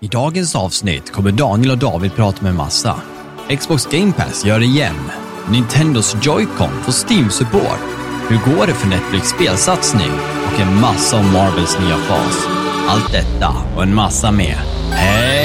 I dagens avsnitt kommer Daniel och David prata med massa. Xbox Game Pass gör det igen. Nintendos Joy-Con får Steam-support. Hur går det för Netflix spelsatsning? Och en massa om Marvels nya fas. Allt detta och en massa mer. Hej!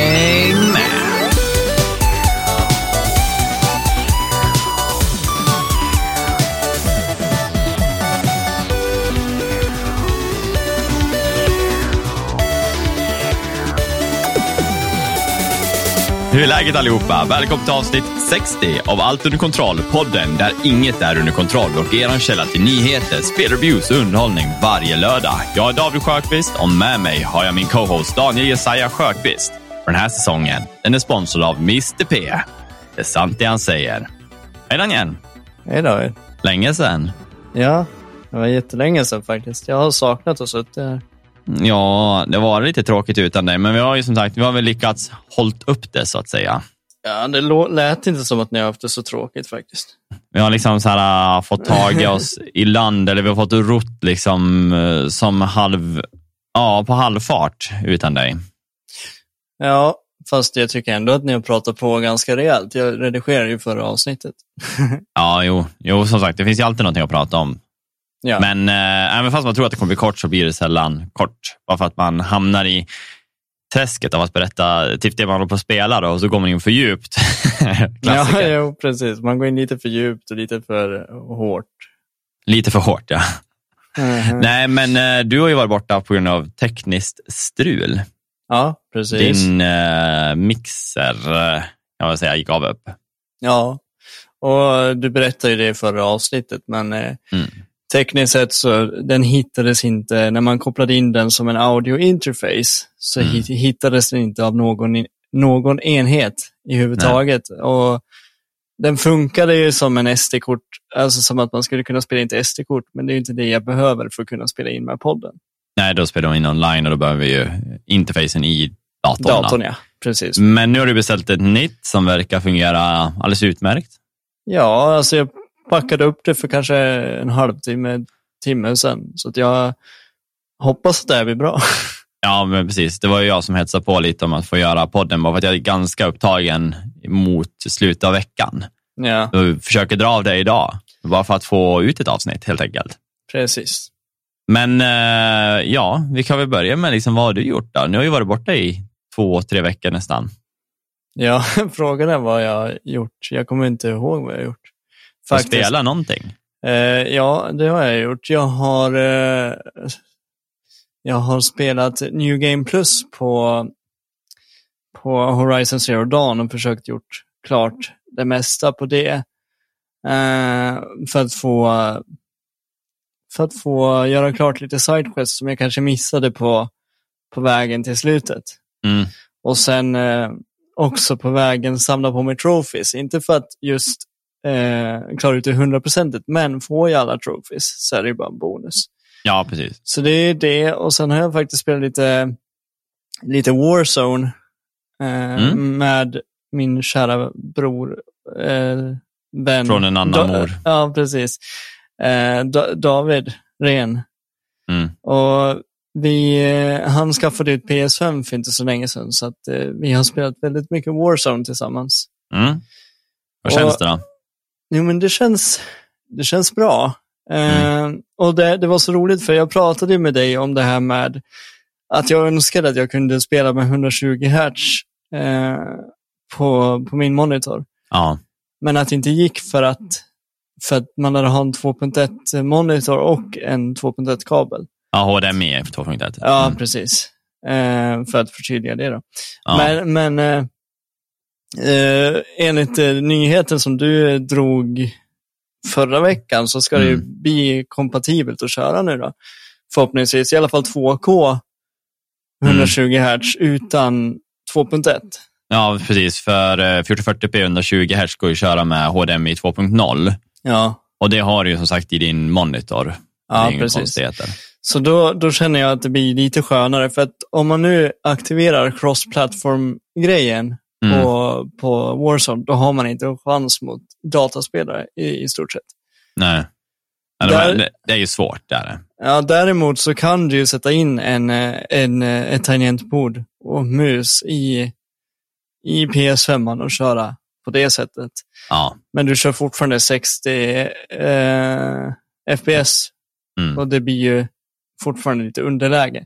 Hur är läget allihopa? Välkommen till avsnitt 60 av Allt under kontroll, podden där inget är under kontroll och er källa till nyheter, spelreviews och underhållning varje lördag. Jag är David Sjöqvist och med mig har jag min co-host Daniel Jesaja Sjöqvist. För den här säsongen, den är sponsrad av Mr P. Det är sant det han säger. Hej Daniel! Hej David. Länge sedan. Ja, det var jättelänge sedan faktiskt. Jag har saknat att sitta här. Ja, det var lite tråkigt utan dig, men vi har ju som sagt vi har väl lyckats hållt upp det så att säga. Ja, det lät inte som att ni har haft det så tråkigt faktiskt. Vi har liksom så här, äh, fått tag i oss i land, eller vi har fått rott liksom äh, som halv, ja, på halvfart utan dig. Ja, fast jag tycker ändå att ni har pratat på ganska rejält. Jag redigerade ju förra avsnittet. Ja, jo, jo, som sagt, det finns ju alltid någonting att prata om. Ja, Men äh, även fast man tror att det kommer bli kort så blir det sällan kort. Bara för att man hamnar i träsket av att berätta typ det man håller på att spela då, och så går man in för djupt. ja jo, precis. Man går in lite för djupt och lite för hårt. Lite för hårt, ja. Mhm. Nej, men äh, du har ju varit borta på grund av tekniskt strul. Ja, precis. Din äh, mixer, äh, jag vill säga, gick av upp. Ja, och du berättade ju det i förra avsnittet, men eh, Mm. Tekniskt sett så den hittades inte, när man kopplade in den som en audio interface, så Mm. hit- hittades den inte av någon, någon enhet i huvudtaget. Och den funkade ju som en SD-kort, alltså som att man skulle kunna spela in till SD-kort, men det är ju inte det jag behöver för att kunna spela in med podden. Nej, då spelar de in online och då behöver vi ju interfacen i datorn. Datorn, ja. Precis. Men nu har du beställt ett nytt som verkar fungera alldeles utmärkt. Ja, alltså jag packade upp det för kanske en halvtimme, timme sedan. Så att jag hoppas att det här blir bra. Ja, men precis. Det var ju jag som hetsade på lite om att få göra podden, bara för att jag är ganska upptagen mot slutet av veckan. ja, Jag försöker dra av det idag, bara för att få ut ett avsnitt helt enkelt. precis. Men eh, ja, vi kan väl börja med liksom, vad har du gjort då? Nu har ju varit borta i två, tre veckor nästan. Ja, frågan är vad jag har gjort. Jag kommer inte ihåg vad jag har gjort. Får spela någonting. Eh, ja, det har jag gjort. Jag har, eh, jag har spelat New Game Plus på, på Horizon Zero Dawn och försökt gjort klart det mesta på det. Eh, för att få för att få göra klart lite sidequests som jag kanske missade på, på vägen till slutet. Mm. Och sen eh, också på vägen samla på mig trophies. Inte för att just eh, klara ut det hundraprocentigt, men får jag alla trophies så är det ju bara en bonus. Ja, precis. Så det är det. Och sen har jag faktiskt spelat lite, lite Warzone eh, Mm. med min kära bror, eh, vän. Från en annan Da- mor. Ja, precis. Eh, da- David Ren. Mm. Och vi, eh, han skaffade ut PS5 för inte så länge sedan, så att, eh, vi har spelat väldigt mycket Warzone tillsammans. Mm. Vad Och- känns det då? Jo, men det känns, det känns bra. Eh, och det, det var så roligt, för jag pratade med dig om det här med att jag önskade att jag kunde spela med 120 Hz eh, på, på min monitor. Ja, Men att det inte gick för att, för att man hade ha en 2.1 monitor och en 2.1 kabel. ja HDMI 2.1. Ja, Mm. precis. Eh, för att förtydliga det då. Ja. Men, men eh, enligt eh, nyheten som du drog förra veckan så ska det Mm. bli kompatibelt att köra nu då. Förhoppningsvis i alla fall 2K 120 Hz utan 2.1. Ja, precis. För eh, 1440p 120 Hz går ju att köra med HDMI 2.0 Ja, och det har du ju som sagt i din monitor. det ja precis. Så då, då känner jag att det blir lite skönare för att om man nu aktiverar cross-platform-grejen Mm. på, på Warzone, då har man inte en chans mot dataspelare i, i stort sett. Nej. Men de Där- det, det är ju svårt. Det är det. Ja, däremot så kan du ju sätta in en, en, ett tangentbord och mus i, i PS5 och köra på det sättet. Ja. Men du kör fortfarande 60 eh, FPS Mm. och det blir ju fortfarande lite underläge.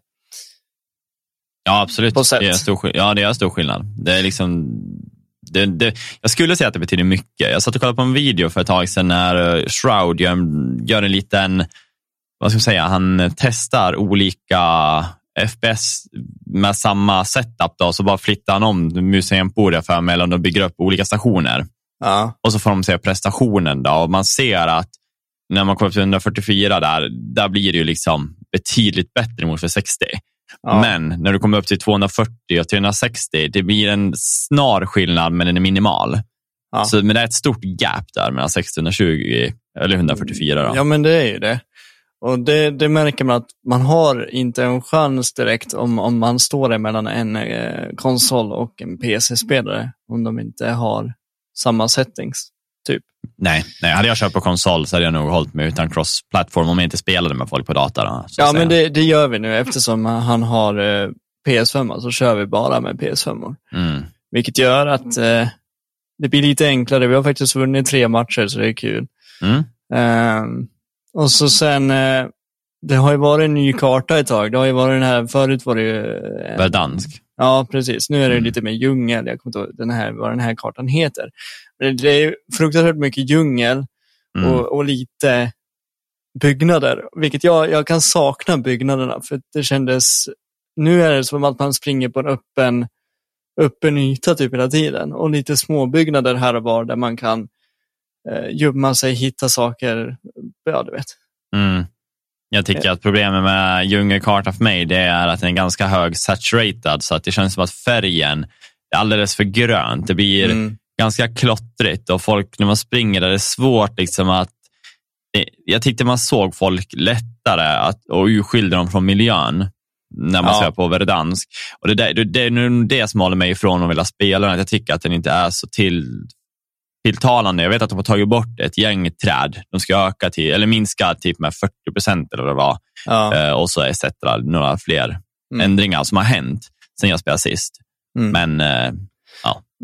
Ja, absolut. På sätt. Det är stor, ja, det är stor skillnad. Det är liksom, det, det, jag skulle säga att det betyder mycket. Jag satt och kollade på en video för ett tag sedan när eh, Shroud gör, gör en liten, vad ska man säga, han testar olika FPS med samma setup. Då, så bara flyttar han om museumbordet för mig eller de bygger upp olika stationer. Ja, Och så får de se prestationen då och man ser att när man kommer upp till 144 där, där blir det ju liksom betydligt bättre mot för 60. Ja. Men när du kommer upp till 240 och 360, det blir en snar skillnad men den är minimal. Ja. Så, men det är ett stort gap där mellan 60 och 120, eller 144. Då. Ja, men det är ju det. Och det, det märker man att man har inte en chans direkt om, om man står där mellan en eh, konsol och en PC-spelare. Om de inte har samma settings. Typ. Nej, nej, hade jag kört på konsol så hade jag nog hållit mig utan cross-platform om jag inte spelade med folk på att Ja, men det, det gör vi nu eftersom han har eh, PS5 så kör vi bara med PS5. Mm. Vilket gör att eh, det blir lite enklare. Vi har faktiskt vunnit tre matcher så det är kul. Mm. Ehm, och så sen, eh, det har ju varit en ny karta ett tag. Det har ju varit den här, förut var det ju... eh, Verdansk. Ja, precis. Nu är det Mm. lite mer djungel. Jag kommer inte ihåg den här, vad den här kartan heter. Det är fruktansvärt mycket djungel Mm. och, och lite byggnader. Vilket jag, jag kan sakna byggnaderna. För det kändes... Nu är det som att man springer på en öppen, öppen yta typ hela tiden. Och lite små byggnader här och var där man kan eh, gömma sig, hitta saker. Ja, du vet. Mm. Jag tycker att problemet med djungelkartan för mig det är att den är ganska hög saturated så att det känns som att färgen är alldeles för grönt. Det blir Mm. ganska klottrigt och folk när man springer där det är svårt liksom att det- jag tyckte man såg folk lättare att, och urskilja dem från miljön när man Ja. ser på Verdansk. Och det, där, det, det är nog det som håller mig ifrån att vilja spela den. att Jag tycker att den inte är så till, tilltalande. Jag vet att de har tagit bort ett gäng träd. De ska öka till, eller minska typ med 40 procent eller vad det var. Ja. Eh, och så etc. Några fler Mm. ändringar som har hänt sen jag spelade sist. Mm. Men eh,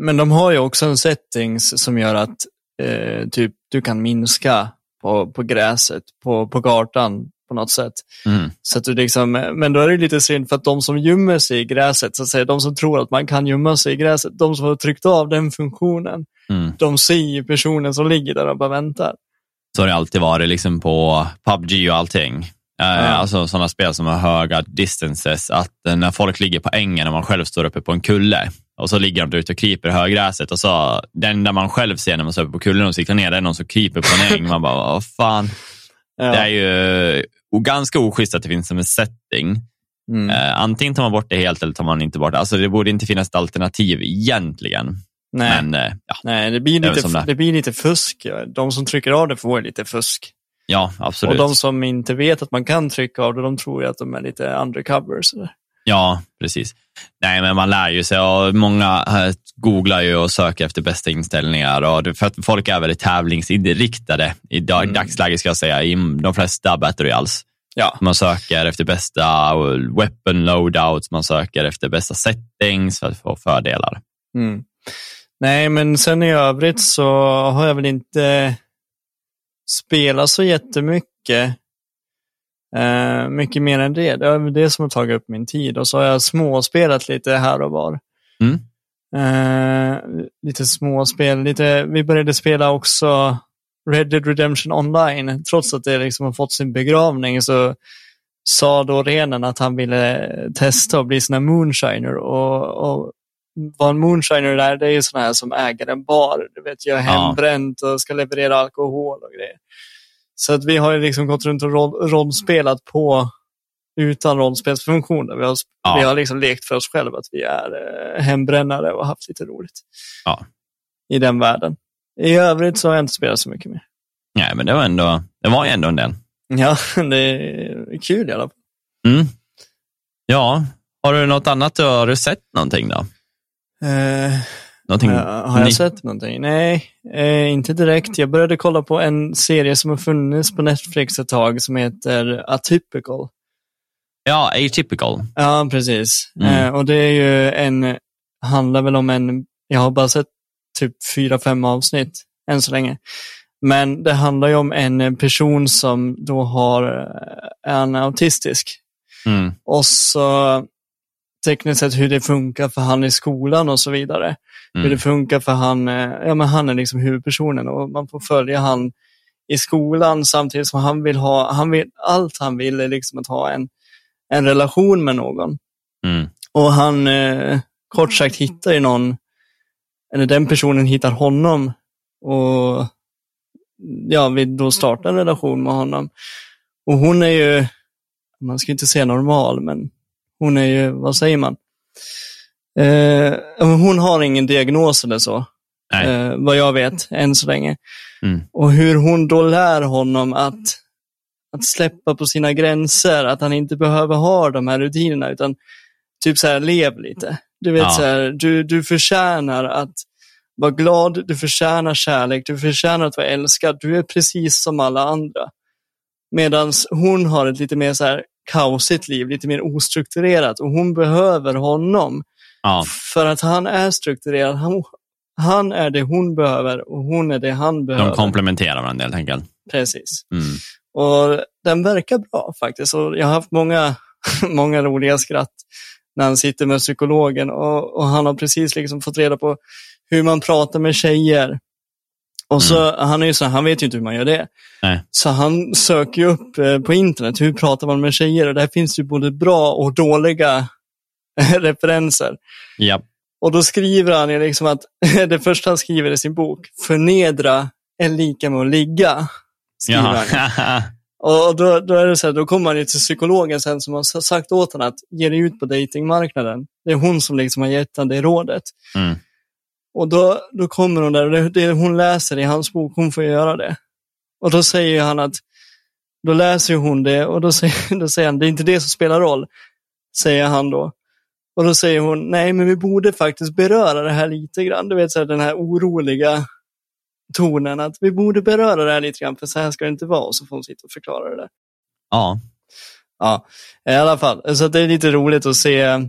Men de har ju också en settings som gör att eh, typ du kan minska på, på gräset, på, på kartan på något sätt. mm, Så att du liksom, men då är det lite synd för att de som gömmer sig i gräset, så att säga, de som tror att man kan gömma sig i gräset, de som har tryckt av den funktionen, mm. de ser ju personen som ligger där och bara väntar. så har det alltid varit liksom på PubG och allting. Eh, Alltså sådana spel som har höga distances, att eh, när folk ligger på ängen och man själv står uppe på en kulle och så ligger de där ute och kryper i högräset och så den enda man själv ser när man står uppe på kullen och cyklar ner, det är någon som kryper på en äng. Man bara, vad fan. Ja. Det är ju ganska oschysst att det finns som en setting. Mm. Eh, antingen tar man bort det helt eller tar man inte bort det. Alltså det borde inte finnas ett alternativ egentligen. Nej, Men eh, ja, Nej det, blir lite, det det blir lite fusk. De som trycker av det får lite fusk. ja, absolut. Och de som inte vet att man kan trycka av det, de tror ju att de är lite undercover. Så. Ja, precis. Nej, men man lär ju sig och många eh, googlar ju och söker efter bästa inställningar. Och för att folk är väldigt tävlingsinriktade i dag, Mm. dagsläget ska jag säga, i de flesta battle royals. Ja. Man söker efter bästa weapon loadouts, man söker efter bästa settings för att få fördelar. Mm. Nej, men sen i övrigt så har jag väl inte spelat så jättemycket. Eh, mycket mer än det. Det är det som har tagit upp min tid. Och så har jag småspelat lite här och var. Mm. Eh, lite småspel. Lite, vi började spela också Red Dead Redemption Online. Trots att det liksom har fått sin begravning så sa då renen att han ville testa att bli sån här moonshiner. Och, och vad en moonshiner är, det är ju sån här som äger en bar. Du vet, gör hembränt och ska leverera alkohol och grejer. Så att vi har ju liksom gått runt och roll, rollspelat på utan rollspelsfunktioner. Vi har, Ja. vi har liksom lekt för oss själva att vi är eh, hembrännare och haft lite roligt. Ja. I den världen. I övrigt så har jag inte spelat så mycket mer. Nej, men det var, ändå, det var ju ändå en del. Ja, det är kul i alla fall. Mm. Ja, har du något annat? Har du sett någonting då? Eh, Någonting Har jag, har jag sett någonting? Nej, eh, inte direkt. Jag började kolla på en serie som har funnits på Netflix ett tag som heter Atypical. Ja, atypical. Ja, precis. Mm. Eh, och det är ju en, handlar väl om en, jag har bara sett typ fyra, fem avsnitt än så länge. Men det handlar ju om en person som då har eh, en autistisk. Mm. Och så tekniskt sett hur det funkar för han i skolan och så vidare. Hur Mm. det funkar för han, eh, ja men han är liksom huvudpersonen och man får följa han i skolan samtidigt som han vill ha, han vill, allt han vill är liksom att ha en, en relation med någon. Mm. Och han, eh, kort sagt, hittar ju någon, eller den personen hittar honom och ja, vill då starta en relation med honom. Och hon är ju, man ska inte säga normal, men hon är ju, vad säger man? Eh, hon har ingen diagnos eller så, eh, vad jag vet, än så länge. Mm. Och hur hon då lär honom att, att släppa på sina gränser, att han inte behöver ha de här rutinerna, utan typ så här, lev lite. Du vet, Ja. så här, du, du förtjänar att vara glad, du förtjänar kärlek, du förtjänar att vara älskad, du är precis som alla andra. Medan hon har ett lite mer så här kaosigt liv, lite mer ostrukturerat och hon behöver honom Ja. för att han är strukturerad. Han, han är det hon behöver och hon är det han behöver. De komplementerar varandra helt enkelt. Precis. Mm. Och den verkar bra faktiskt. Och jag har haft många, många roliga skratt när han sitter med psykologen och, och han har precis liksom fått reda på hur man pratar med tjejer. Och så, han är ju så, han vet ju inte hur man gör det. Nej. Så han söker upp eh, på internet, hur pratar man med tjejer? Och där finns ju både bra och dåliga referenser. Ja. Och då skriver han ju liksom att, det första han skriver i sin bok, förnedra är lika med att ligga. Skriver han. Och då, då är det så här, då kommer han ju till psykologen sen som har sagt åt honom att ge dig ut på datingmarknaden. Det är hon som liksom har gett honom det rådet. mm. Och då, då kommer hon där och det, det hon läser i hans bok, hon får göra det. Och då säger han att, då läser hon det och då säger, då säger han, det är inte det som spelar roll, säger han då. Och då säger hon, nej men vi borde faktiskt beröra det här lite grann. Du vet så här, den här oroliga tonen, att vi borde beröra det här lite grann, för så här ska det inte vara. Och så får hon sitta och förklara det där. Ja. Ja, i alla fall. Så det är lite roligt att se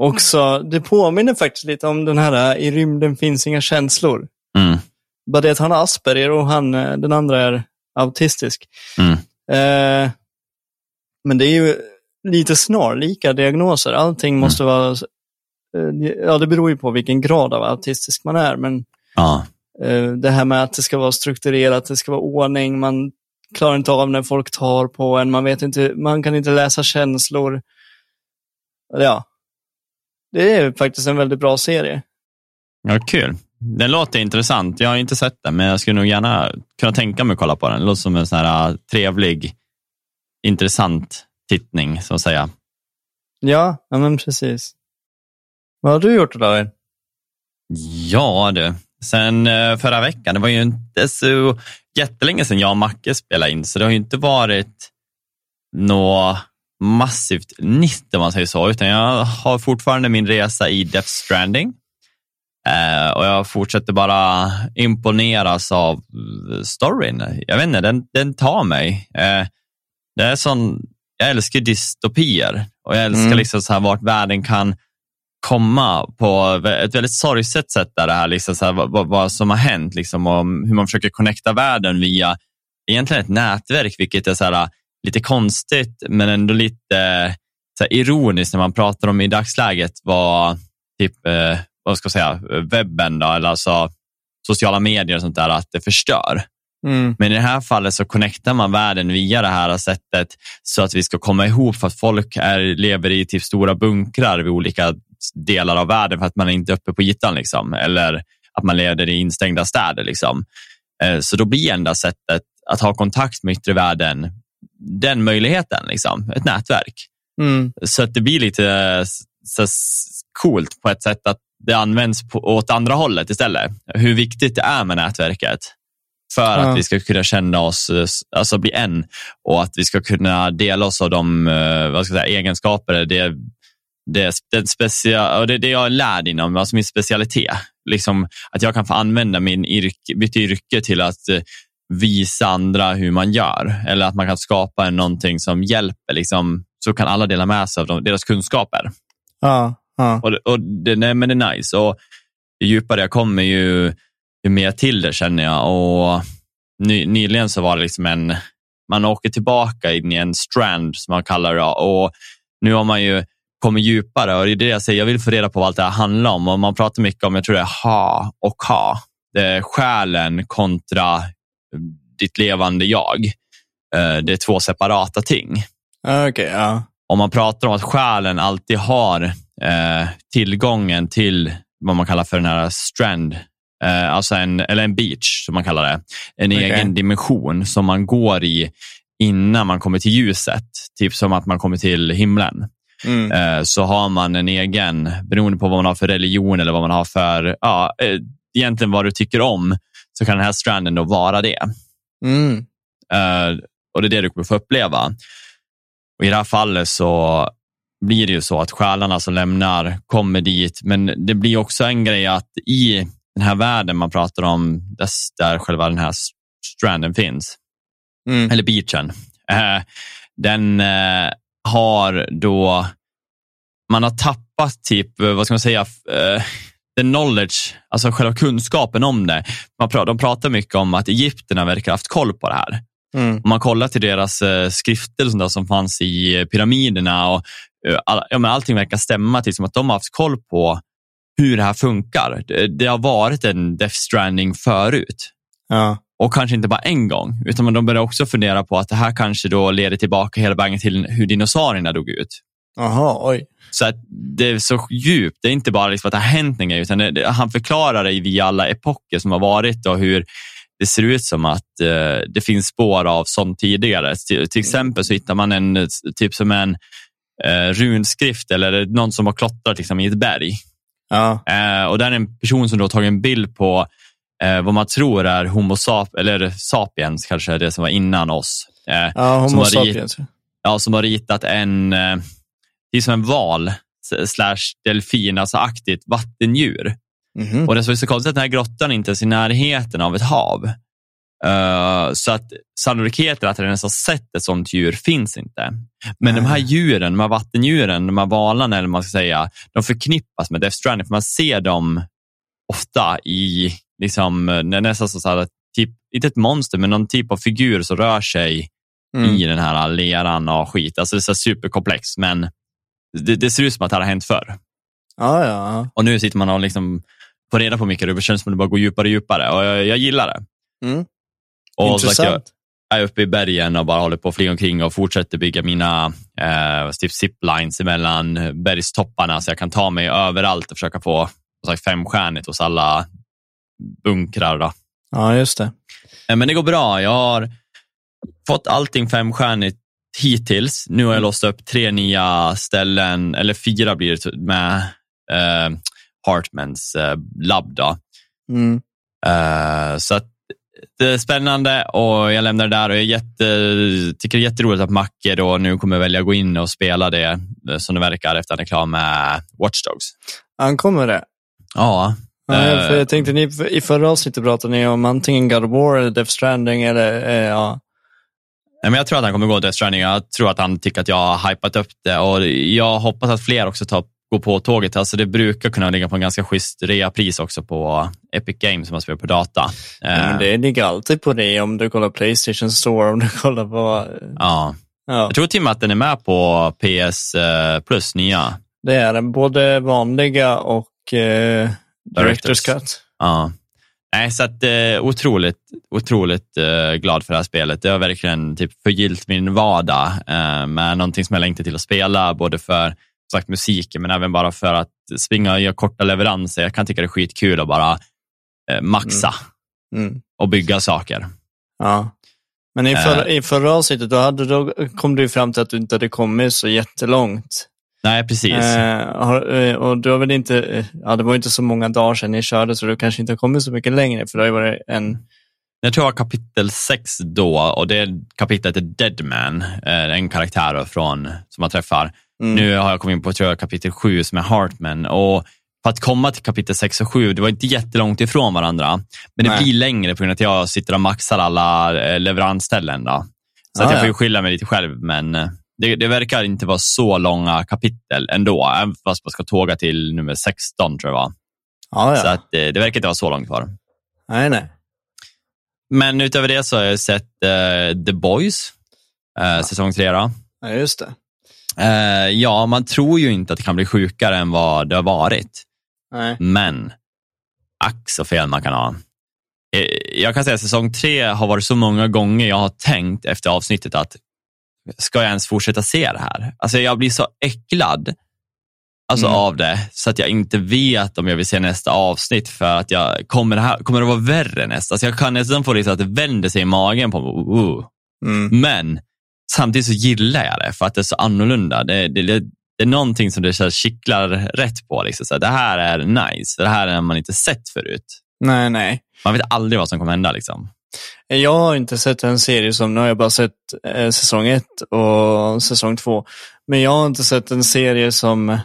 också. Det påminner faktiskt lite om den här I rymden finns inga känslor. Mm. Bara det att han har Asperger och han, eh, den andra är autistisk. Mm. Eh, men det är ju lite snarlika diagnoser. Allting måste vara... Eh, ja, det beror ju på vilken grad av autistisk man är, men Ja. eh, det här med att det ska vara strukturerat, det ska vara ordning, man klarar inte av när folk tar på en, man, vet inte, man kan inte läsa känslor. Ja, det är faktiskt en väldigt bra serie. ja, kul. Den låter intressant. Jag har inte sett den, men jag skulle nog gärna kunna tänka mig att kolla på den. Det låter som en sån här äh, trevlig, intressant tittning, så att säga. Ja, ja men precis. Vad har du gjort David? Ja du, sen eh, förra veckan, det var ju inte så jättelänge sedan jag och Macke spelade in, så det har ju inte varit något massivt nytt om man säger så, utan jag har fortfarande min resa i Death Stranding. Eh, och jag fortsätter bara imponeras av eh, storyn. Jag vet inte, den, den tar mig. Eh, det är sån, jag älskar dystopier och jag älskar Mm. liksom så här vart världen kan komma på ett väldigt sorgset sätt där det här, liksom så här, vad, vad- vad som har hänt liksom, och hur man försöker connecta världen via egentligen ett nätverk, vilket är så här, lite konstigt men ändå lite så här, ironiskt när man pratar om i dagsläget vad typ, eh, vad ska jag säga, webben då, eller alltså sociala medier och sånt där, att det förstör. Mm. Men i det här fallet så connectar man världen via det här sättet så att vi ska komma ihop för att folk är, lever i typ stora bunkrar vid olika delar av världen för att man är inte uppe på ytan. Liksom. Eller att man lever i instängda städer. Liksom. Eh, Så då blir enda sättet att ha kontakt med yttre världen den möjligheten, liksom. ett nätverk. Mm. Så att det blir lite så coolt på ett sätt att det används på, åt andra hållet istället. Hur viktigt det är med nätverket för Ja. att vi ska kunna känna oss, alltså bli en och att vi ska kunna dela oss av de eh, vad ska jag säga, egenskaper, det det, det, specia, det, det jag är lärd inom, alltså min specialitet. Liksom, att jag kan få använda min yrke, mitt yrke till att eh, visa andra hur man gör. Eller att man kan skapa någonting som hjälper. Liksom, så kan alla dela med sig av deras kunskaper. Ja, ja. Och, och det, nej, men det är nice. Och ju djupare jag kommer, ju, ju mer till det känner jag. Och ny, nyligen så var det liksom en, man åker tillbaka in i en strand som man kallar det. Och nu har man ju kommit djupare och det är det jag säger, jag vill få reda på vad allt det här handlar om. Och man pratar mycket om, jag tror det är ha och ha. Det är själen kontra ditt levande jag. Eh, Det är två separata ting. Ja, Okej, ja. Om man pratar om att själen alltid har eh, tillgången till vad man kallar för den här strand, eh, alltså en, eller en beach som man kallar det. En Okej. egen dimension som man går i innan man kommer till ljuset. Typ som att man kommer till himlen. Mm. Så har man en egen, beroende på vad man har för religion eller vad man har för, ja, egentligen vad du tycker om, så kan den här stranden då vara det. Mm. Eh, och det är det du kommer få uppleva. Och I det här fallet så blir det ju så att själarna som lämnar kommer dit, men det blir också en grej att i den här världen man pratar om, där, där själva den här stranden finns, Mm. eller beachen, eh, den eh, har då, man har tappat typ, vad ska man säga, the knowledge, alltså själva kunskapen om det. Man pra, de pratar mycket om att Egypterna verkar ha haft koll på det här. Mm. Om man kollar till deras eh, skrifter och sånt som fanns i eh, pyramiderna och eh, all, ja, men allting verkar stämma till som att de har haft koll på hur det här funkar. Det, det har varit en Death Stranding förut. Ja. Och kanske inte bara en gång, utan de börjar också fundera på att det här kanske då leder tillbaka hela vägen till hur dinosaurierna dog ut. Jaha, oj. Så att det är så djupt. Det är inte bara liksom att det har hänt grej, utan det, han förklarar det via alla epoker som har varit och hur det ser ut som att eh, det finns spår av sånt tidigare. Till, till exempel så hittar man en, typ som en eh, runskrift eller någon som har klottrat liksom, i ett berg. Ja. Eh, och där är en person som då tagit en bild på eh, vad man tror är Homo sap eller sapiens, kanske det som var innan oss. Eh, Ja, Homo rit- sapiens. ja, som har ritat en, eh, det är som en val slash delfin, alltså aktivt vattendjur. Mhm. Och det som är så konstigt att den här grottan inte ens är i närheten av ett hav. Eh, så att sannolikheten att den ens har sett ett sånt djur finns inte. Men de här djuren, de här vattendjuren, de här valarna eller man ska säga, de förknippas med Death Stranding för man ser dem ofta i, liksom, nästan så här, typ, inte ett monster, men någon typ av figur som rör sig Mm. i den här leran och skit. Alltså det är superkomplext, men det, det ser ut som att det här har hänt förr. Ja, ja. Och nu sitter man och liksom får reda på mycket och det känns som att det bara går djupare och djupare och jag, jag gillar det. Mm. Och så att jag Intressant. är uppe i bergen och bara håller på att flyga omkring och fortsätter bygga mina eh, typ ziplines emellan bergstopparna så jag kan ta mig överallt och försöka få sagt, femstjärnigt hos alla bunkrar. Då. Ja, just det. Eh, Men det går bra. Jag har fått allting femstjärnigt hittills. Nu har jag låst upp tre nya ställen, eller fyra blir det med eh, Hartmans eh, labb. Mm. Eh, så att det är spännande och jag lämnar det där och jag jätte, tycker det är jätteroligt att Macke då nu kommer välja att gå in och spela det eh, som det verkar efter att han är klar med Watch Dogs. Ankommer det? Ja, Ja, Eh. för jag tänkte, ni, i förra avsnittet pratade ni om antingen God of War eller Death Stranding eller, eh, ja. Men jag tror att han kommer gå Death Stranding. Jag tror att han tycker att jag har hypat upp det och jag hoppas att fler också tar, går på tåget. Alltså det brukar kunna ligga på en ganska schysst reapris också på Epic Games som man spelar på data. Ja, men det ligger alltid på det om du kollar Playstation Store, om du kollar på... ja. Ja, Jag tror till och med att den är med på PS eh, Plus nya. det är den. Både vanliga och eh, Directors Directors. Cut. Ja. Nej, så att, eh, otroligt, otroligt eh, glad för det här spelet. Det har verkligen typ förgyllt min vardag eh, med någonting som jag längtar till att spela, både för sagt, musiken, men även bara för att springa och göra korta leveranser. Jag kan tycka det är skitkul att bara eh, maxa Mm. och bygga saker. Ja. Men i, Eh. förra, i förra avsnittet då, hade, då kom du fram till att du inte hade kommit så jättelångt. Nej, precis. Eh, eh, och du har väl inte, eh, ja det var inte så många dagar sedan ni körde så du kanske inte har kommit så mycket längre för det har ju varit en, Jag tror jag kapitel 6 då och det kapitlet är Deadman, eh, en karaktär från, som man träffar. Mm. Nu har jag kommit in på tror jag, kapitel 7 som är Hartman. Och för att komma till kapitel 6 och 7, det var inte jättelångt ifrån varandra. Men det Nej. blir längre på grund av att jag sitter och maxar alla leveransställen. Då. Så att Ah, jag får ju skylla mig lite själv, men det, det verkar inte vara så långa kapitel ändå, även fast man ska tåga till nummer 16 tror jag var. Ja, Så ja. att, eh, det verkar inte vara så långt kvar. Nej, nej. Men utöver det så har jag sett eh, The Boys, eh, säsong 3. Då. Ja, just det. Eh, ja, man tror ju inte att det kan bli sjukare än vad det har varit. Nej. Men, ack så fel man kan ha. Jag kan säga att säsong tre har varit så många gånger jag har tänkt efter avsnittet att ska jag ens fortsätta se det här? Alltså jag blir så äcklad alltså, Mm. av det så att jag inte vet om jag vill se nästa avsnitt för att jag kommer det, här, kommer det vara värre nästa? Alltså jag kan nästan få lite att det vänder sig i magen på mig. Uh. Mm. Men samtidigt så gillar jag det för att det är så annorlunda. Det, det, det, det är någonting som det så här kittlar rätt på. Liksom. Så här, det här är nice, det här har man inte sett förut. Nej, nej. Man vet aldrig vad som kommer hända. Liksom. Jag har inte sett en serie som, nu har jag bara sett eh, säsong ett och säsong två. Men jag har inte sett en serie som,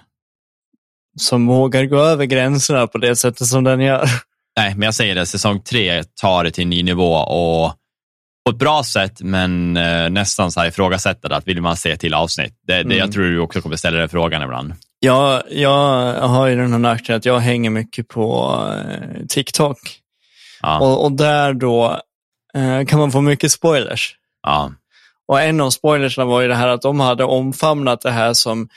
som vågar gå över gränserna på det sättet som den gör. Nej, men jag säger det, säsong tre tar det till en ny nivå och på ett bra sätt, men eh, nästan så här ifrågasättande att vill man se till avsnitt. Det, det, Mm. Jag tror du också kommer ställa dig frågan ibland. Jag, jag har ju den här nackdelen att jag hänger mycket på eh, TikTok. Ja, Och, och där då eh, kan man få mycket spoilers. ja, Och en av spoilersna var ju det här att de hade omfamnat det här som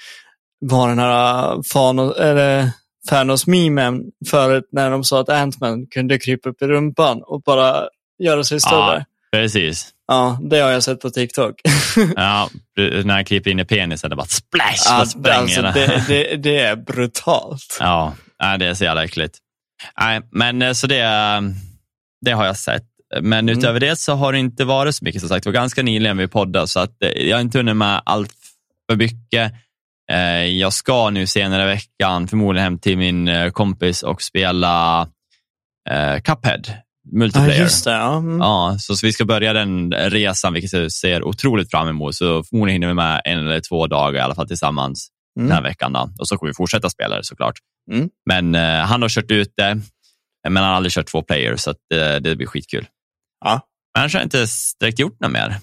var den här Thanos, eller Thanos-memen förut när de sa att Ant-Man kunde krypa upp i rumpan och bara göra sig större. precis. Ja, det har jag sett på TikTok. Ja, när han klipper in i penisen, det bara splash, bara alltså, spränger den. det, det, det är brutalt. Ja, det är så jävla äckligt. Nej, men eh, så det, eh, det har jag sett. Men Mm. utöver det så har det inte varit så mycket som sagt. Det var ganska nyligen vi poddade så att eh, jag har inte hunnit med allt för mycket. Eh, Jag ska nu senare i veckan förmodligen hem till min eh, kompis och spela Cuphead, multiplayer. just det. Ja. Mm. Ja, så, så vi ska börja den resan, vilket jag ser otroligt fram emot. Så förmodligen hinner vi med en eller två dagar i alla fall tillsammans Mm. den här veckan. Då. Och så kommer vi fortsätta spela det såklart. Mm. Men eh, han har kört ut det, men han har aldrig kört två player, så att, eh, det blir skitkul. Ja. Men annars har jag inte direkt gjort något mer.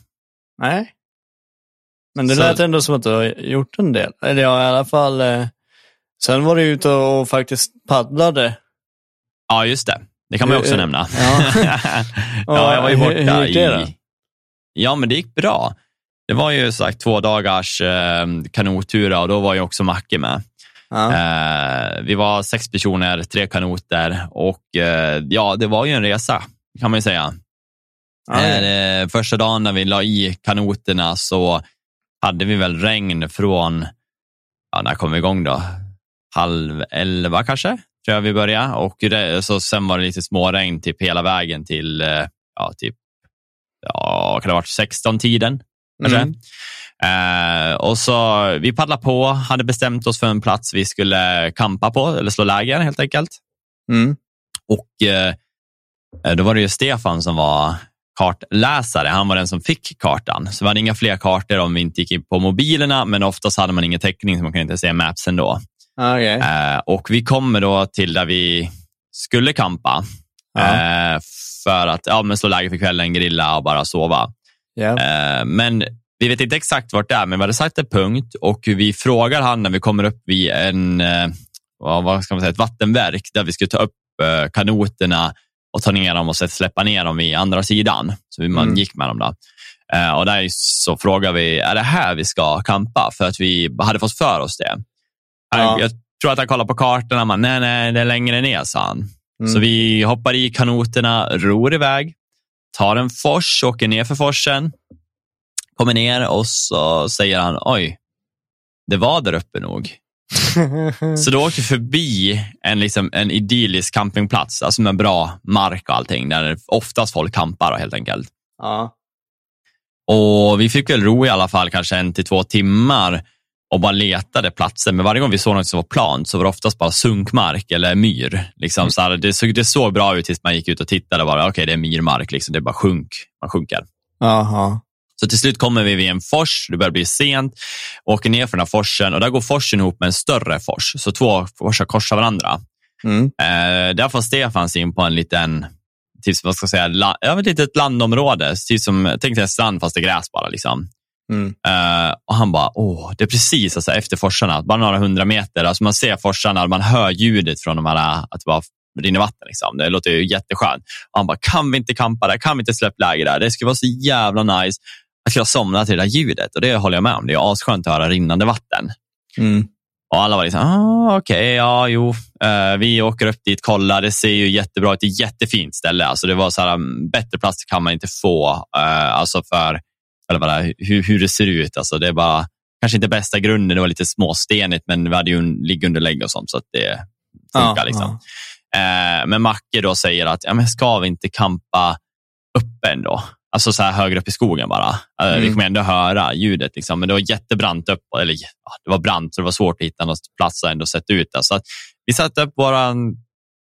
Nej. Men det Så- lät ändå som att du har gjort en del. Eller ja, i alla fall. Eh, sen var du ute och faktiskt paddlade. Ja, just det. Det kan man ju också Eh, nämna. ja. ja, jag var ju Hur- borta hur gick det då? i... Ja, men det gick bra. Det var ju sagt två dagars eh, kanottura och då var ju också Macke med. Ja. Eh, vi var sex personer, tre kanoter och eh, ja, det var ju en resa kan man ju säga. Ja, Eh, första dagen när vi la i kanoterna så hade vi väl regn från, ja, när kom vi igång då? Halv elva kanske, tror jag vi började. Och det, så sen var det lite småregn typ hela vägen till, eh, ja, typ, ja, kan det ha varit 16-tiden? Kanske. Mm. Eh, och så vi paddlade på, hade bestämt oss för en plats vi skulle kampa på, eller slå läger helt enkelt. Mm. Och eh, då var det ju Stefan som var kartläsare. Han var den som fick kartan. Så vi hade inga fler kartor om vi inte gick in på mobilerna, men oftast hade man ingen täckning så man kunde inte se maps ändå. Ja, okej. Eh, och vi kommer då till där vi skulle kampa. Ja. Eh, för att ja, men slå läger för kvällen, grilla och bara sova. Ja. Eh, men vi vet inte exakt vart det är, men vi hade sagt en punkt och vi frågar han när vi kommer upp vid en, eh, vad vad ska man säga, ett vattenverk där vi skulle ta upp eh, kanoterna och ta ner dem och sen släppa ner dem vid andra sidan. Så man Mm. gick med dem då. Eh, och där så frågar vi, är det här vi ska kampa? För att vi hade fått för oss det. Ja. Jag tror att han kollade på kartorna, man, nej, nej, det är längre ner, sa han. Mm. Så vi hoppar i kanoterna, ror iväg, tar en fors, åker ner för forsen, kommer ner och så säger han, oj, det var där uppe nog. Så då åkte vi förbi en, liksom, en idyllisk campingplats, alltså med bra mark och allting, där oftast folk campar helt enkelt. ja. Och vi fick väl ro i alla fall kanske en till två timmar och bara letade platser. Men varje gång vi såg något som var plant så var det oftast bara sunkmark eller myr. Liksom, Mm. så här, det, såg, det såg bra ut tills man gick ut och tittade. Okej, det är myrmark, liksom, det är bara sjunk. Man sjunker. Jaha. Så till slut kommer vi vid en fors, det börjar bli sent, åker ner för den här forsen och där går forsen ihop med en större fors. Så två forsar korsar varandra. Mm. Eh, där får Stefan sig in på en liten, typ, vad ska jag säga, la, ett litet landområde. Typ som, tänk dig en strand fast det är gräs bara. Liksom. Mm. Eh, och han bara, åh, det är precis alltså, efter forsarna, bara några hundra meter. Alltså, man ser forsarna, man hör ljudet från de här, att det bara rinner vatten. Liksom. Det låter ju jätteskönt. Och han bara, kan vi inte campa där? Kan vi inte släppa läger där? Det skulle vara så jävla nice. Jag skulle somna till det där ljudet och det håller jag med om. Det är asskönt att höra rinnande vatten. Mm. Och alla var liksom, ah, okej, okay, ja, jo, uh, vi åker upp dit, kollar, det ser ju jättebra ut, det är ett jättefint ställe. Alltså det var så här, mm, bättre plats kan man inte få, uh, alltså för eller det, hur, hur det ser ut. Alltså det är bara, kanske inte bästa grunden, det var lite småstenigt, men vi hade ju en liggunderlägg och sånt, så att det funkar. Ja, liksom. Ja. Uh, men Macke då säger att, ja, men ska vi inte kampa uppe ändå? Alltså så här högre upp i skogen bara. Mm. Vi kommer ändå höra ljudet, liksom. men det var jättebrant upp. Eller ja, det var brant, så det var svårt att hitta någon plats att ändå sätta ut det. Så att vi satte upp vår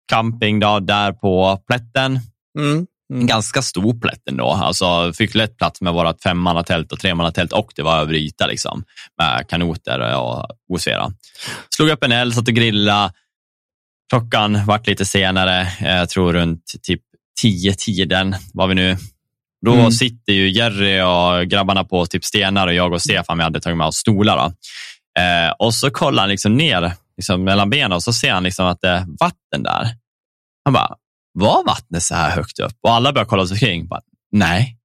camping då, där på plätten. Mm. Mm. En ganska stor plätt ändå. Alltså, fick lätt plats med vårt femmannatält och tremannatält och det var över yta liksom, med kanoter och OSV. Slog upp en eld, satt och grillade. Klockan vart lite senare, jag tror runt typ 10-tiden var vi nu. Då mm. sitter ju Jerry och grabbarna på typ stenar och jag och Stefan, vi hade tagit med oss stolar. Eh, och så kollar han liksom ner liksom mellan benen och så ser han liksom att det är vatten där. Han bara, var vattnet så här högt upp? Och alla börjar kolla sig kring. Bara, Nej.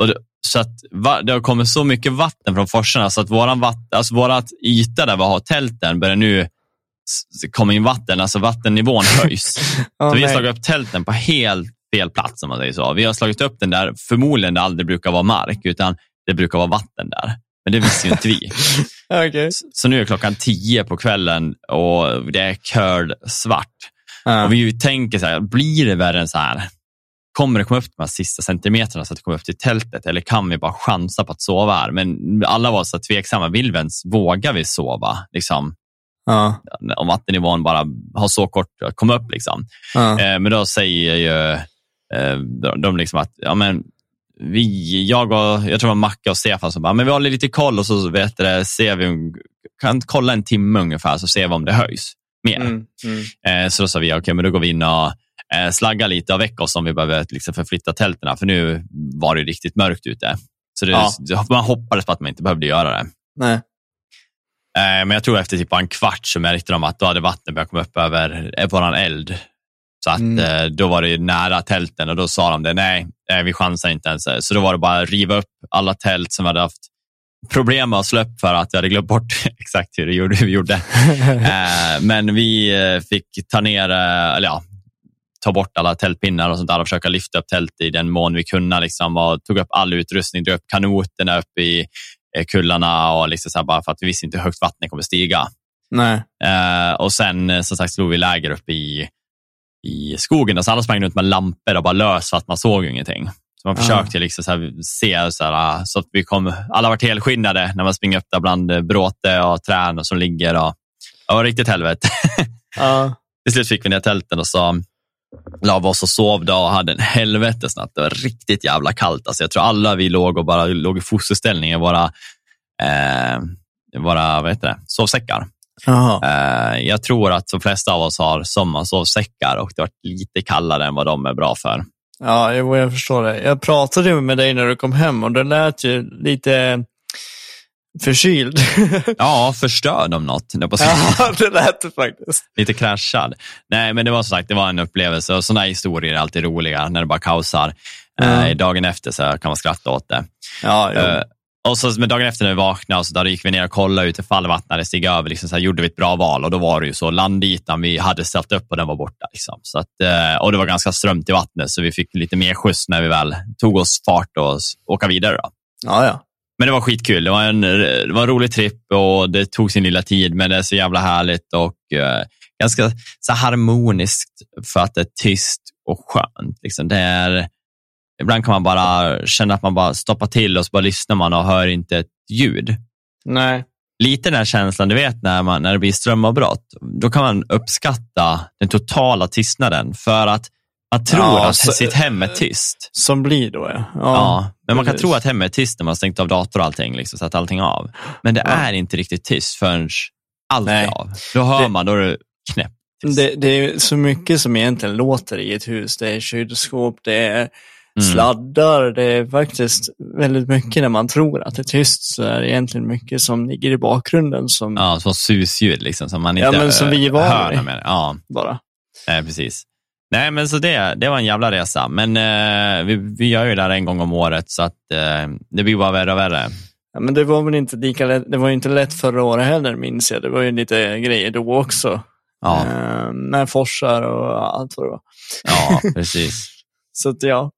Och det, så att det har kommit så mycket vatten från forsarna så att våran vatten, alltså vårat yta där vi har tälten börjar nu komma in vatten, alltså vattennivån höjs. oh, så vi slagit upp tälten på helt fel plats om man säger så. Vi har slagit upp den där, förmodligen det aldrig brukar vara mark, utan det brukar vara vatten där. Men det visste ju inte vi. okay. så, nu är klockan tio på kvällen och det är curd svart. Uh. Och vi tänker så här, blir det värre än så här? Kommer det komma upp de här sista centimeterna så att det kommer upp till tältet eller kan vi bara chansa på att sova här? Men alla var så tveksamma. Vill vi ens, vågar vi sova? Liksom, uh. Om vattennivån bara har så kort att komma upp. Liksom. Uh. Men då säger ju eh, de liksom att ja, men vi, jag och jag tror det var Macka och Stefan som bara, men vi håller lite koll och så vet det, ser vi, kan kolla en timme ungefär så ser vi om det höjs mer. Mm, mm. Eh, så då sa vi, okej, okay, men då går vi in och eh, slaggar lite och väcker oss om vi behöver liksom, förflytta tälterna, för nu var det riktigt mörkt ute. Så det, ja. man hoppades på att man inte behövde göra det. Nej. Men jag tror efter typ en kvart så märkte de att då hade vattnet börjat komma upp över våran eld. Så att, mm. då var det nära tälten och då sa de det, nej, vi chansar inte ens. Så då var det bara att riva upp alla tält som hade haft problem med att slå upp för att vi hade glömt bort exakt hur, det gjorde, hur vi gjorde. eh, men vi eh, fick ta ner, eh, eller ja, ta bort alla tältpinnar och sånt där och försöka lyfta upp tält i den mån vi kunde. Liksom, och tog upp all utrustning, drog upp kanoterna upp i eh, kullarna och liksom så bara för att vi visste inte hur högt vattnet kommer stiga. Nej. Eh, och sen som sagt slog vi läger upp i, i skogen. Så alla sprang runt med lampor och bara lös så att man såg ingenting. Så man försökte liksom så se så, här, så att vi kom, alla var helskinnade när man springer upp där bland bråte och träd som ligger. Och, det var riktigt helvete. Ja. Till slut fick vi ner tälten och så la vi oss och sov då och hade en helvetes natt. Det var riktigt jävla kallt. Alltså jag tror alla vi låg och bara låg i fosterställning i våra, eh, våra vad heter det, sovsäckar. Eh, jag tror att de flesta av oss har sommarsovsäckar och det var lite kallare än vad de är bra för. Ja, jag förstår det. Jag pratade med dig när du kom hem och det lät ju lite förkyld. ja, förstörd om något. Det ja, det lät det faktiskt. Lite kraschad. Nej, men det var som sagt, det var en upplevelse och sådana historier är alltid roliga när det bara kaosar. Mm. Eh, dagen efter så kan man skratta åt det. Ja, eh, och så med dagen efter när vi vaknade, så där gick vi ner och kollade ut ifall vattnet steg över. Liksom så här, gjorde vi ett bra val och då var det ju så landytan vi hade ställt upp och den var borta. Liksom. Så att, eh, och det var ganska strömt i vattnet så vi fick lite mer skjuts när vi väl tog oss fart och åka vidare. Då. Ja, ja. Men det var skitkul. Det var, en, det var en rolig tripp och det tog sin lilla tid, men det är så jävla härligt och eh, ganska så harmoniskt för att det är tyst och skönt. Liksom. Det är, Ibland kan man bara känna att man bara stoppar till och så bara lyssnar man och hör inte ett ljud. Nej. Lite den här känslan, du vet när, man, när det blir strömavbrott, då kan man uppskatta den totala tystnaden för att Man tror Ja, att så- sitt hem är tyst. Som blir då, ja. Ja, men man kan tro att hemmet är tyst när man har stängt av dator och allting, liksom, satt allting av. Men det Ja. är inte riktigt tyst förrän allt Nej. är av. Då hör Det- man, då är det knäppt. Det, det är så mycket som egentligen låter i ett hus. Det är kylskåp, det är Mm. sladdar, det är faktiskt väldigt mycket när man tror att det är tyst så är det egentligen mycket som ligger i bakgrunden som Ja, så susljud liksom, som man Ja, inte men som vi är vana. Med. Ja, bara. nej, precis. Nej, men så det, det var en jävla resa. Men eh, vi, vi gör ju det här en gång om året, så att eh, det blir bara värre och värre. Ja, men det var väl inte lika lätt, det var ju inte lätt förra året heller minns jag. Det var ju lite grejer då också. Ja, Eh, med forsar och allt vad det var. ja precis. Så att ja,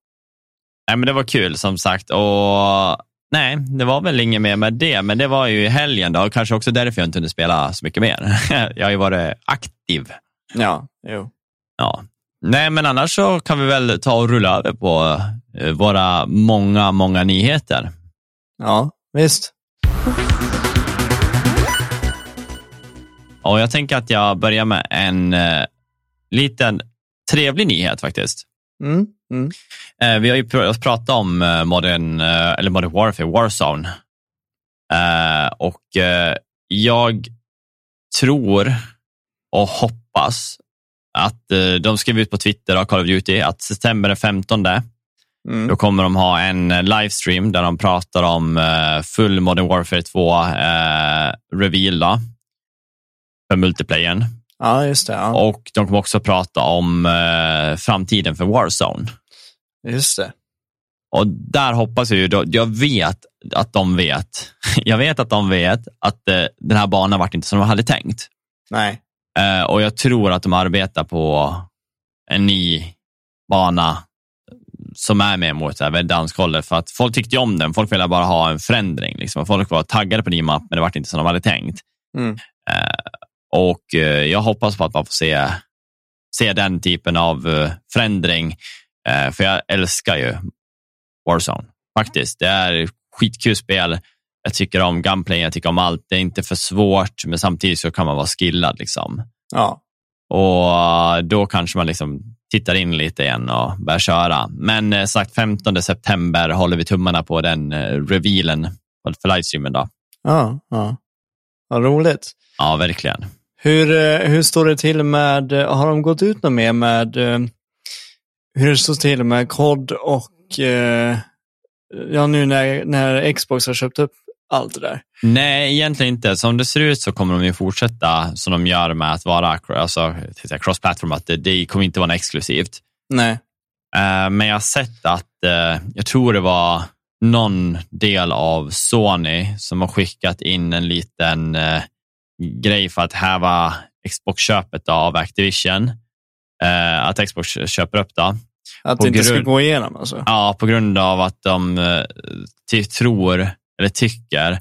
Nej, men det var kul som sagt. Och Nej, det var väl inget mer med det, men det var ju i helgen då. Kanske också därför jag inte kunde spela så mycket mer. jag har ju varit aktiv. ja, jo. Ja. Nej, men annars så kan vi väl ta och rulla över på eh, våra många, många nyheter. Ja, visst. Och jag tänker att jag börjar med en eh, liten trevlig nyhet faktiskt. Mm, mm. Eh, vi har ju pr- pratat om eh, modern, eh, eller modern Warfare, Warzone. Eh, och eh, jag tror och hoppas att de skrev ut på Twitter av Call of Duty att september den 15 Mm. då kommer de ha en livestream där de pratar om eh, full Modern Warfare 2 eh, reveal då, för multiplayern. Ja, just det. Ja. Och de kommer också prata om eh, framtiden för Warzone. Just det. Och där hoppas jag ju, då, jag vet att de vet, jag vet att de vet att eh, den här banan vart inte som de hade tänkt. Nej. Eh, och jag tror att de arbetar på en ny bana som är mer mot danskollet för att folk tyckte om den. Folk ville bara ha en förändring. Liksom. Folk var taggade på ny mapp, men det vart inte som de hade tänkt. Mm. Eh, och eh, jag hoppas på att man får se, se den typen av eh, förändring. Eh, för jag älskar ju Warzone. Faktiskt. Det är skitkul spel. Jag tycker om gunplay, jag tycker om allt. Det är inte för svårt, men samtidigt så kan man vara skillad. Liksom. Ja. Och då kanske man liksom tittar in lite igen och börjar köra. Men sagt 15 september håller vi tummarna på den revealen för livestreamen. Då. Ja, ja. Vad roligt. Ja, verkligen. Hur, eh, hur står det till med, eh, har de gått ut något mer med eh, hur det står till med COD och eh, ja nu när, när Xbox har köpt upp allt det där? Nej, egentligen inte. Som det ser ut så kommer de ju fortsätta som de gör med att vara alltså, cross-platform, att det, det kommer inte vara något exklusivt. Nej. Eh, Men jag har sett att, eh, jag tror det var någon del av Sony som har skickat in en liten grej för att häva Xbox-köpet av Activision. Eh, Att Xbox köper upp det. Att På det inte ska grund- gå igenom alltså? Ja, på grund av att de eh, tror, eller tycker,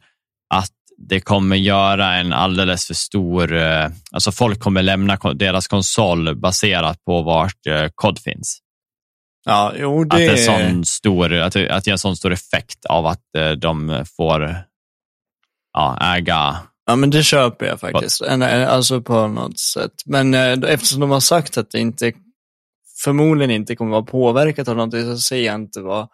att det kommer göra en alldeles för stor... eh, Alltså folk kommer lämna deras konsol baserat på vart eh, kod finns. Ja, jo det... Att det, är sån stor, att, att det är en sån stor effekt av att eh, de får ja, äga... Ja, men det köper jag faktiskt. En- Alltså på något sätt. Men eh, eftersom de har sagt att det inte förmodligen inte kommer vara påverkat av någonting så ser jag inte vad,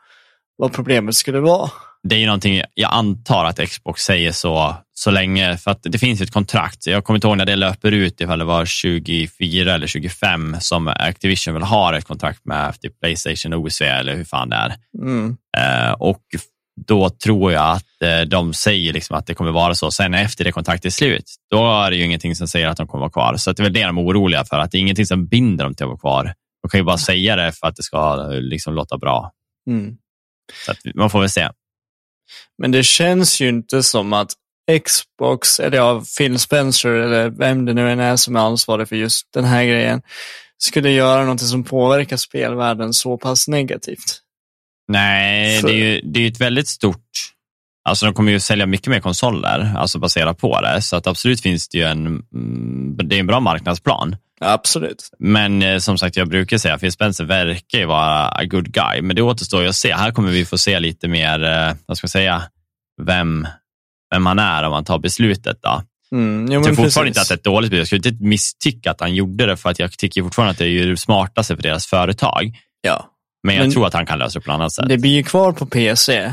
vad problemet skulle vara. Det är ju någonting, jag antar att Xbox säger så, så länge, för att det finns ett kontrakt. Jag kommer inte ihåg när det löper ut, ifall det var 24 eller 25 som Activision väl har ett kontrakt med typ Playstation, OSV eller hur fan det är. Mm. Eh, och då tror jag att eh, de säger liksom att det kommer vara så. Sen efter det kontraktet är slut, då är det ju ingenting som säger att de kommer vara kvar. Så det är väl det de är oroliga för, att det är ingenting som binder dem till att vara kvar. De kan ju bara säga det för att det ska eh, liksom låta bra. Mm. Så man får väl se. Men det känns ju inte som att Xbox, eller ja, Phil Spencer, eller vem det nu än är som är ansvarig för just den här grejen, skulle göra något som påverkar spelvärlden så pass negativt. Nej, För- det är ju det är ett väldigt stort... Alltså de kommer ju sälja mycket mer konsoler, alltså baserat på det. Så att absolut finns det ju en... mm, Det är en bra marknadsplan. Absolut. Men eh, som sagt, jag brukar säga att Phil Spencer verkar ju vara a good guy. Men det återstår ju att se. Här kommer vi få se lite mer, eh, vad ska jag säga, vem, vem han är om man tar beslutet. Då. Mm, jo, Jag tror fortfarande precis. inte att det är ett dåligt spel. Jag skulle inte misstycka att han gjorde det, för att jag tycker fortfarande att det är ju det smartaste för deras företag. Ja. Men jag Men- tror att han kan lösa det på något annat sätt. Det blir ju kvar på PC, eh,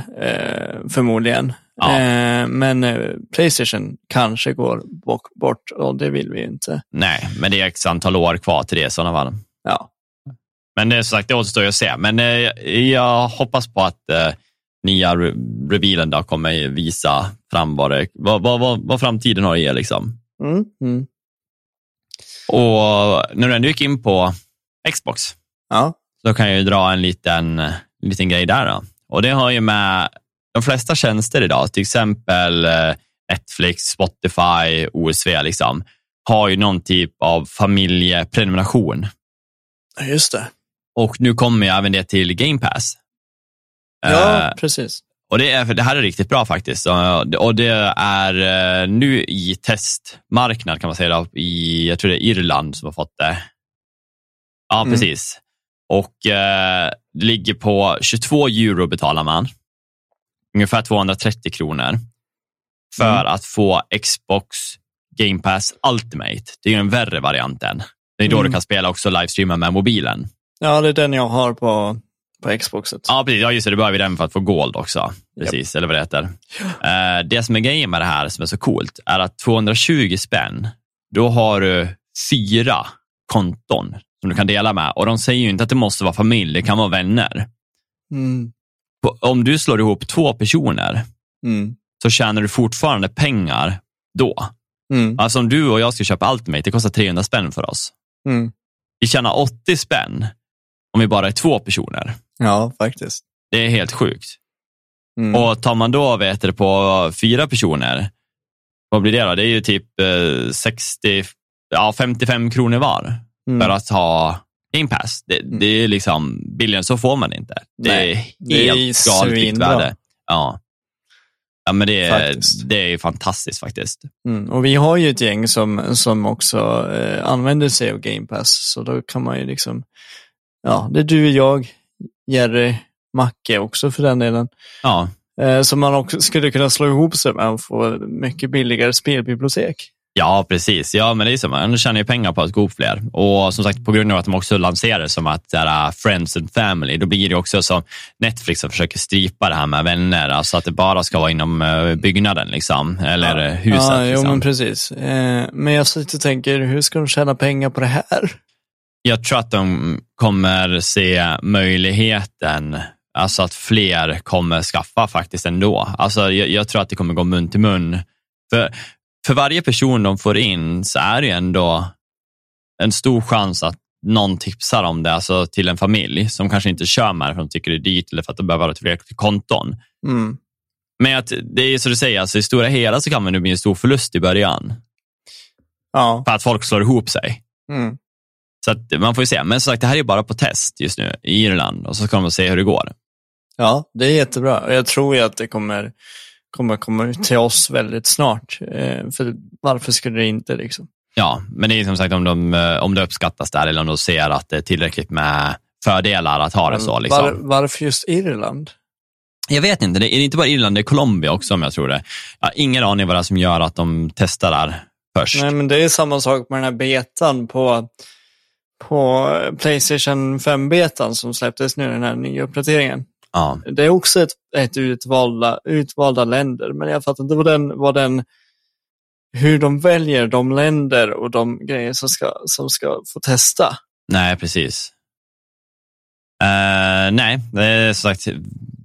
förmodligen. Ja. Eh, men eh, Playstation kanske går bort, bort och det vill vi ju inte. Nej, men det är x antal år kvar till det i sådana fall. Ja. Men det är som sagt, det återstår att se. Men eh, jag hoppas på att eh, nya re- revealen då kommer visa fram vad, det, vad, vad, vad, vad framtiden har att ge. Liksom. Mm, mm. Och när du ändå gick in på Xbox, Ja. Så kan jag ju dra en liten, en liten grej där. Då. Och det har ju med de flesta tjänster idag, till exempel eh, Netflix, Spotify, OSV, liksom, har ju någon typ av familjeprenumeration. Ja, Just det. Och nu kommer ju även det till Game Pass. Ja, Eh, precis. och det, är, det här är riktigt bra faktiskt. Och, och det är eh, nu i testmarknad kan man säga, då, i, jag tror det är Irland som har fått det. Ja, Mm. precis. Och eh, det ligger på 22 euro betalar man. Ungefär 230 kronor. För att få Xbox Game Pass Ultimate. Det är ju den värre varianten. Det är då Mm. du kan spela också livestreama med mobilen. Ja, det är den jag har på, på Xboxet. Ja, precis. Ja, just det. Du behöver den för att få gold också. Precis, eller vad det heter. Eh, det som är grejen med det här som är så coolt är att 220 spänn, då har du fyra konton som du kan dela med. Och de säger ju inte att det måste vara familj, det kan vara vänner. Mm. Om du slår ihop två personer Mm. så tjänar du fortfarande pengar då. Mm. Alltså om du och jag ska köpa Ultimate, det kostar 300 spänn för oss. Mm. Vi tjänar 80 spänn om vi bara är två personer. Ja, faktiskt. Det är helt sjukt. Mm. Och tar man då vet du, på fyra personer, vad blir det då? Det är ju typ eh, 60, ja, 55 kronor var Mm. för att ha Game Pass. Det, det är liksom, billigare så får man inte. Det Nej, är det är helt galet värde. Ja. ja, men det är, det är ju fantastiskt faktiskt. Mm. Och vi har ju ett gäng som, som också eh, använder sig av Game Pass, så då kan man ju liksom, ja, det är du, jag, Jerry, Macke också för den delen. Ja, Eh, som man också skulle kunna slå ihop sig med och få mycket billigare spelbibliotek. Ja, precis. Ja, men det är så. Man tjänar ju pengar på att gå upp fler. Och som sagt, på grund av att de också lanserar det som att det är uh, friends and family, då blir det också som Netflix som försöker strypa det här med vänner, alltså att det bara ska vara inom uh, byggnaden, liksom, eller ja. uh, huset. Ja, jo, liksom. men precis. Eh, men jag sitter och tänker, hur ska de tjäna pengar på det här? Jag tror att de kommer se möjligheten, alltså att fler kommer skaffa faktiskt ändå. Alltså, jag, jag tror att det kommer gå mun till mun. För, för varje person de får in så är det ju ändå en stor chans att någon tipsar om det alltså till en familj som kanske inte kör med det för att de tycker det är dyrt eller för att de behöver ha fler konton. Mm. Men att, det är som du säger, alltså, i stora hela så kan man bli en stor förlust i början. Ja. För att folk slår ihop sig. Mm. Så att man får ju se. Men som sagt, det här är bara på test just nu i Irland och så ska de se hur det går. Ja, det är jättebra. Jag tror ju att det kommer, kommer komma ut till oss väldigt snart. Eh, för varför skulle det inte liksom? Ja, men det är som sagt om, de, eh, om det uppskattas där eller om de ser att det är tillräckligt med fördelar att ha det så. Liksom. Var, varför just Irland? Jag vet inte, det är inte bara Irland, det är Colombia också om jag tror det. Jag har ingen aning vad det är som gör att de testar där först. Nej, men det är samma sak med den här betan på, på Playstation 5-betan som släpptes nu, den här nya uppdateringen. Ja. Det är också ett, ett utvalda, utvalda länder, men jag fattar inte vad den, vad den, hur de väljer de länder och de grejer som ska, som ska få testa. Nej, precis. Eh, nej, det är som sagt,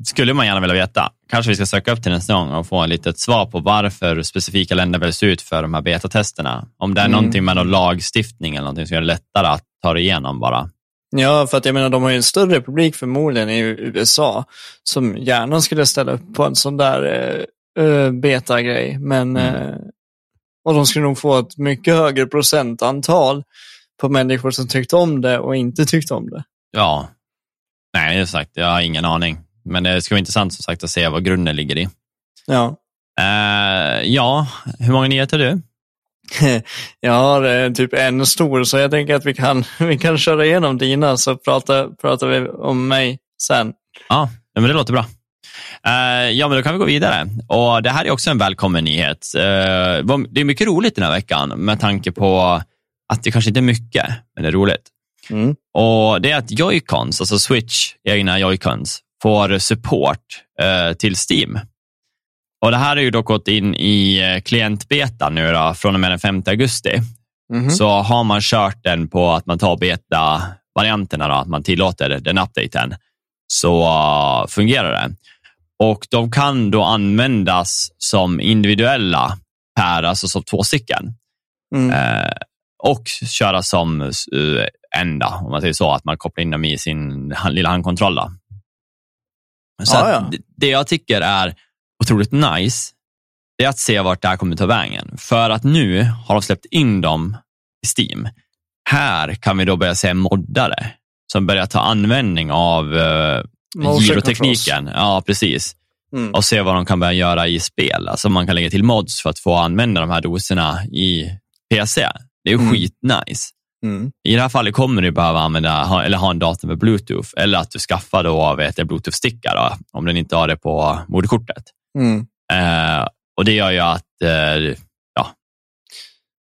skulle man gärna vilja veta. Kanske vi ska söka upp till nästa gång och få ett litet svar på varför specifika länder väljs ut för de här betatesterna. Om det är Mm. någonting med någon lagstiftning eller någonting som gör det lättare att ta det igenom bara. Ja, för att jag menar, de har ju en större publik förmodligen i USA som gärna skulle ställa upp på en sån där eh, beta-grej. Men, Mm. eh, och de skulle nog få ett mycket högre procentantal på människor som tyckte om det och inte tyckte om det. Ja, nej, som sagt, jag har ingen aning. Men det ska vara intressant som sagt att se vad grunden ligger i. Ja. Eh, ja, hur många nyheter har du? Jag har eh, typ en stor, så jag tänker att vi kan, vi kan köra igenom dina, så pratar, pratar vi om mig sen. Ja, men det låter bra. Uh, ja, men då kan vi gå vidare. Och Det här är också en välkommen nyhet. Uh, det är mycket roligt den här veckan med tanke på att det kanske inte är mycket, men det är roligt. Mm. Och Det är att Joy-Cons, alltså Switch egna Joy-Cons, får support till Steam. Och Det här har ju då gått in i klientbeta nu då, från och med den 5 augusti. Mm. Så har man kört den på att man tar beta-varianterna, att man tillåter den updaten, så uh, fungerar det. Och de kan då användas som individuella per, alltså som två stycken. Mm. Eh, och köra som uh, enda, om man säger så, att man kopplar in dem i sin hand, lilla handkontroll. Så ah, ja. Det jag tycker är otroligt nice, det är att se vart det här kommer ta vägen. För att nu har de släppt in dem i Steam. Här kan vi då börja se moddare som börjar ta användning av uh, gyrotekniken. Ja, precis. Mm. Och se vad de kan börja göra i spel. Alltså man kan lägga till mods för att få använda de här doserna i PC. Det är ju mm. skitnice. Mm. I det här fallet kommer du behöva använda, eller ha en dator med bluetooth eller att du skaffar då vet bluetooth-sticka om den inte har det på moderkortet. Mm. Eh, och det gör ju att eh,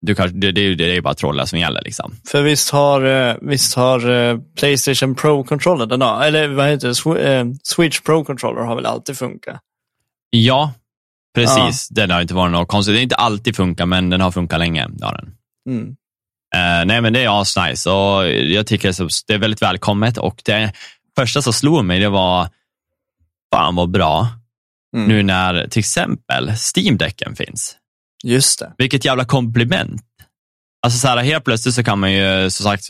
du kan, det, det, det är bara trollar som gäller. Liksom. För visst har, eh, visst har eh, Playstation Pro-controller, den eller vad heter det, eh, Switch Pro-controller har väl alltid funkat? Ja, precis. Ja. Den har inte varit något konstigt. Det har inte alltid funkat, men den har funkat länge. Ja, den. Mm. Uh, nej, men det är asnice och jag tycker det är väldigt välkommet och det första som slog mig det var, fan vad bra, mm. nu när till exempel Steam-däcken finns. Just det. Vilket jävla komplement. Alltså så här, helt plötsligt så kan man ju, som sagt,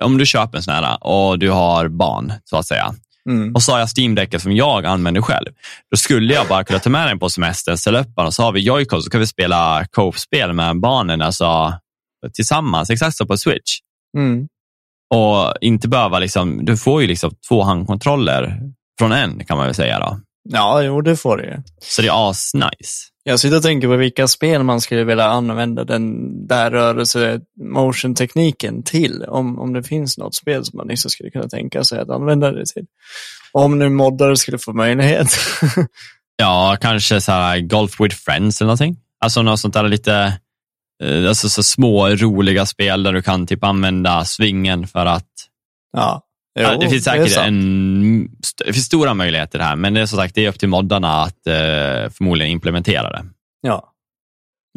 om du köper en sån här och du har barn, så att säga, mm. och så har jag Steam-däcket som jag använder själv, då skulle jag bara kunna ta med den på semestern, ställa upp den och så har vi Joy-Con så kan vi spela co-spel med barnen alltså, tillsammans, exakt som på Switch. Mm. Och inte behöva, liksom, du får ju liksom två handkontroller från en kan man väl säga. då. Ja, jo det får du ju. Så det är asnice. Jag sitter och tänker på vilka spel man skulle vilja använda den där rörelse motion-tekniken till. Om, om det finns något spel som man liksom skulle kunna tänka sig att använda det till. Om nu moddare skulle få möjlighet. ja, kanske så här Golf with Friends eller någonting. Alltså något sånt där lite eh, alltså så små roliga spel där du kan typ använda svingen för att ja. Jo, det finns säkert det en, det finns stora möjligheter här, men det är som sagt det är upp till moddarna att eh, förmodligen implementera det. Ja,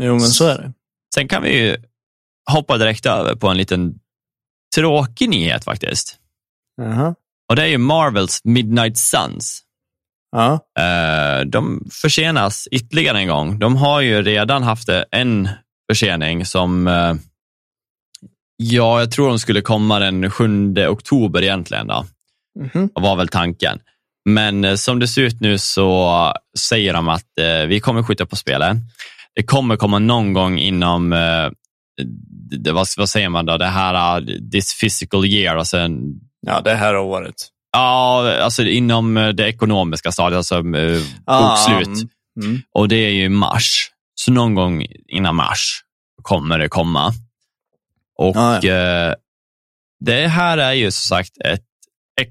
jo men så är det. Sen kan vi ju hoppa direkt över på en liten tråkig nyhet faktiskt. Uh -huh. Och det är ju Marvels Midnight Suns. Uh -huh. De försenas ytterligare en gång. De har ju redan haft en försening som eh, Ja, jag tror de skulle komma den 7 oktober egentligen. Då. Mm -hmm. var väl tanken. Men eh, som det ser ut nu så säger de att eh, vi kommer skjuta på spelet. Det kommer komma någon gång inom, eh, det, vad, vad, säger man då, det här, uh, this physical year. Alltså ja, det här året. Ja, alltså inom det ekonomiska stadiet, alltså eh, ah, bokslut. Mm. Och det är ju mars. Så någon gång innan mars kommer det komma. Och ah, ja. eh, Det här är ju som sagt ett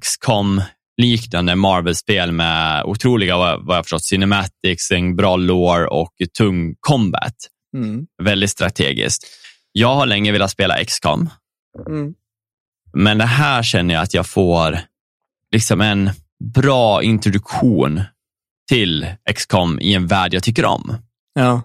XCOM liknande Marvel-spel med otroliga, vad jag förstått, cinematics, en bra lore och tung combat. Mm. Väldigt strategiskt. Jag har länge velat spela XCOM. Mm. Men det här känner jag att jag får liksom en bra introduktion till XCOM i en värld jag tycker om. Ja.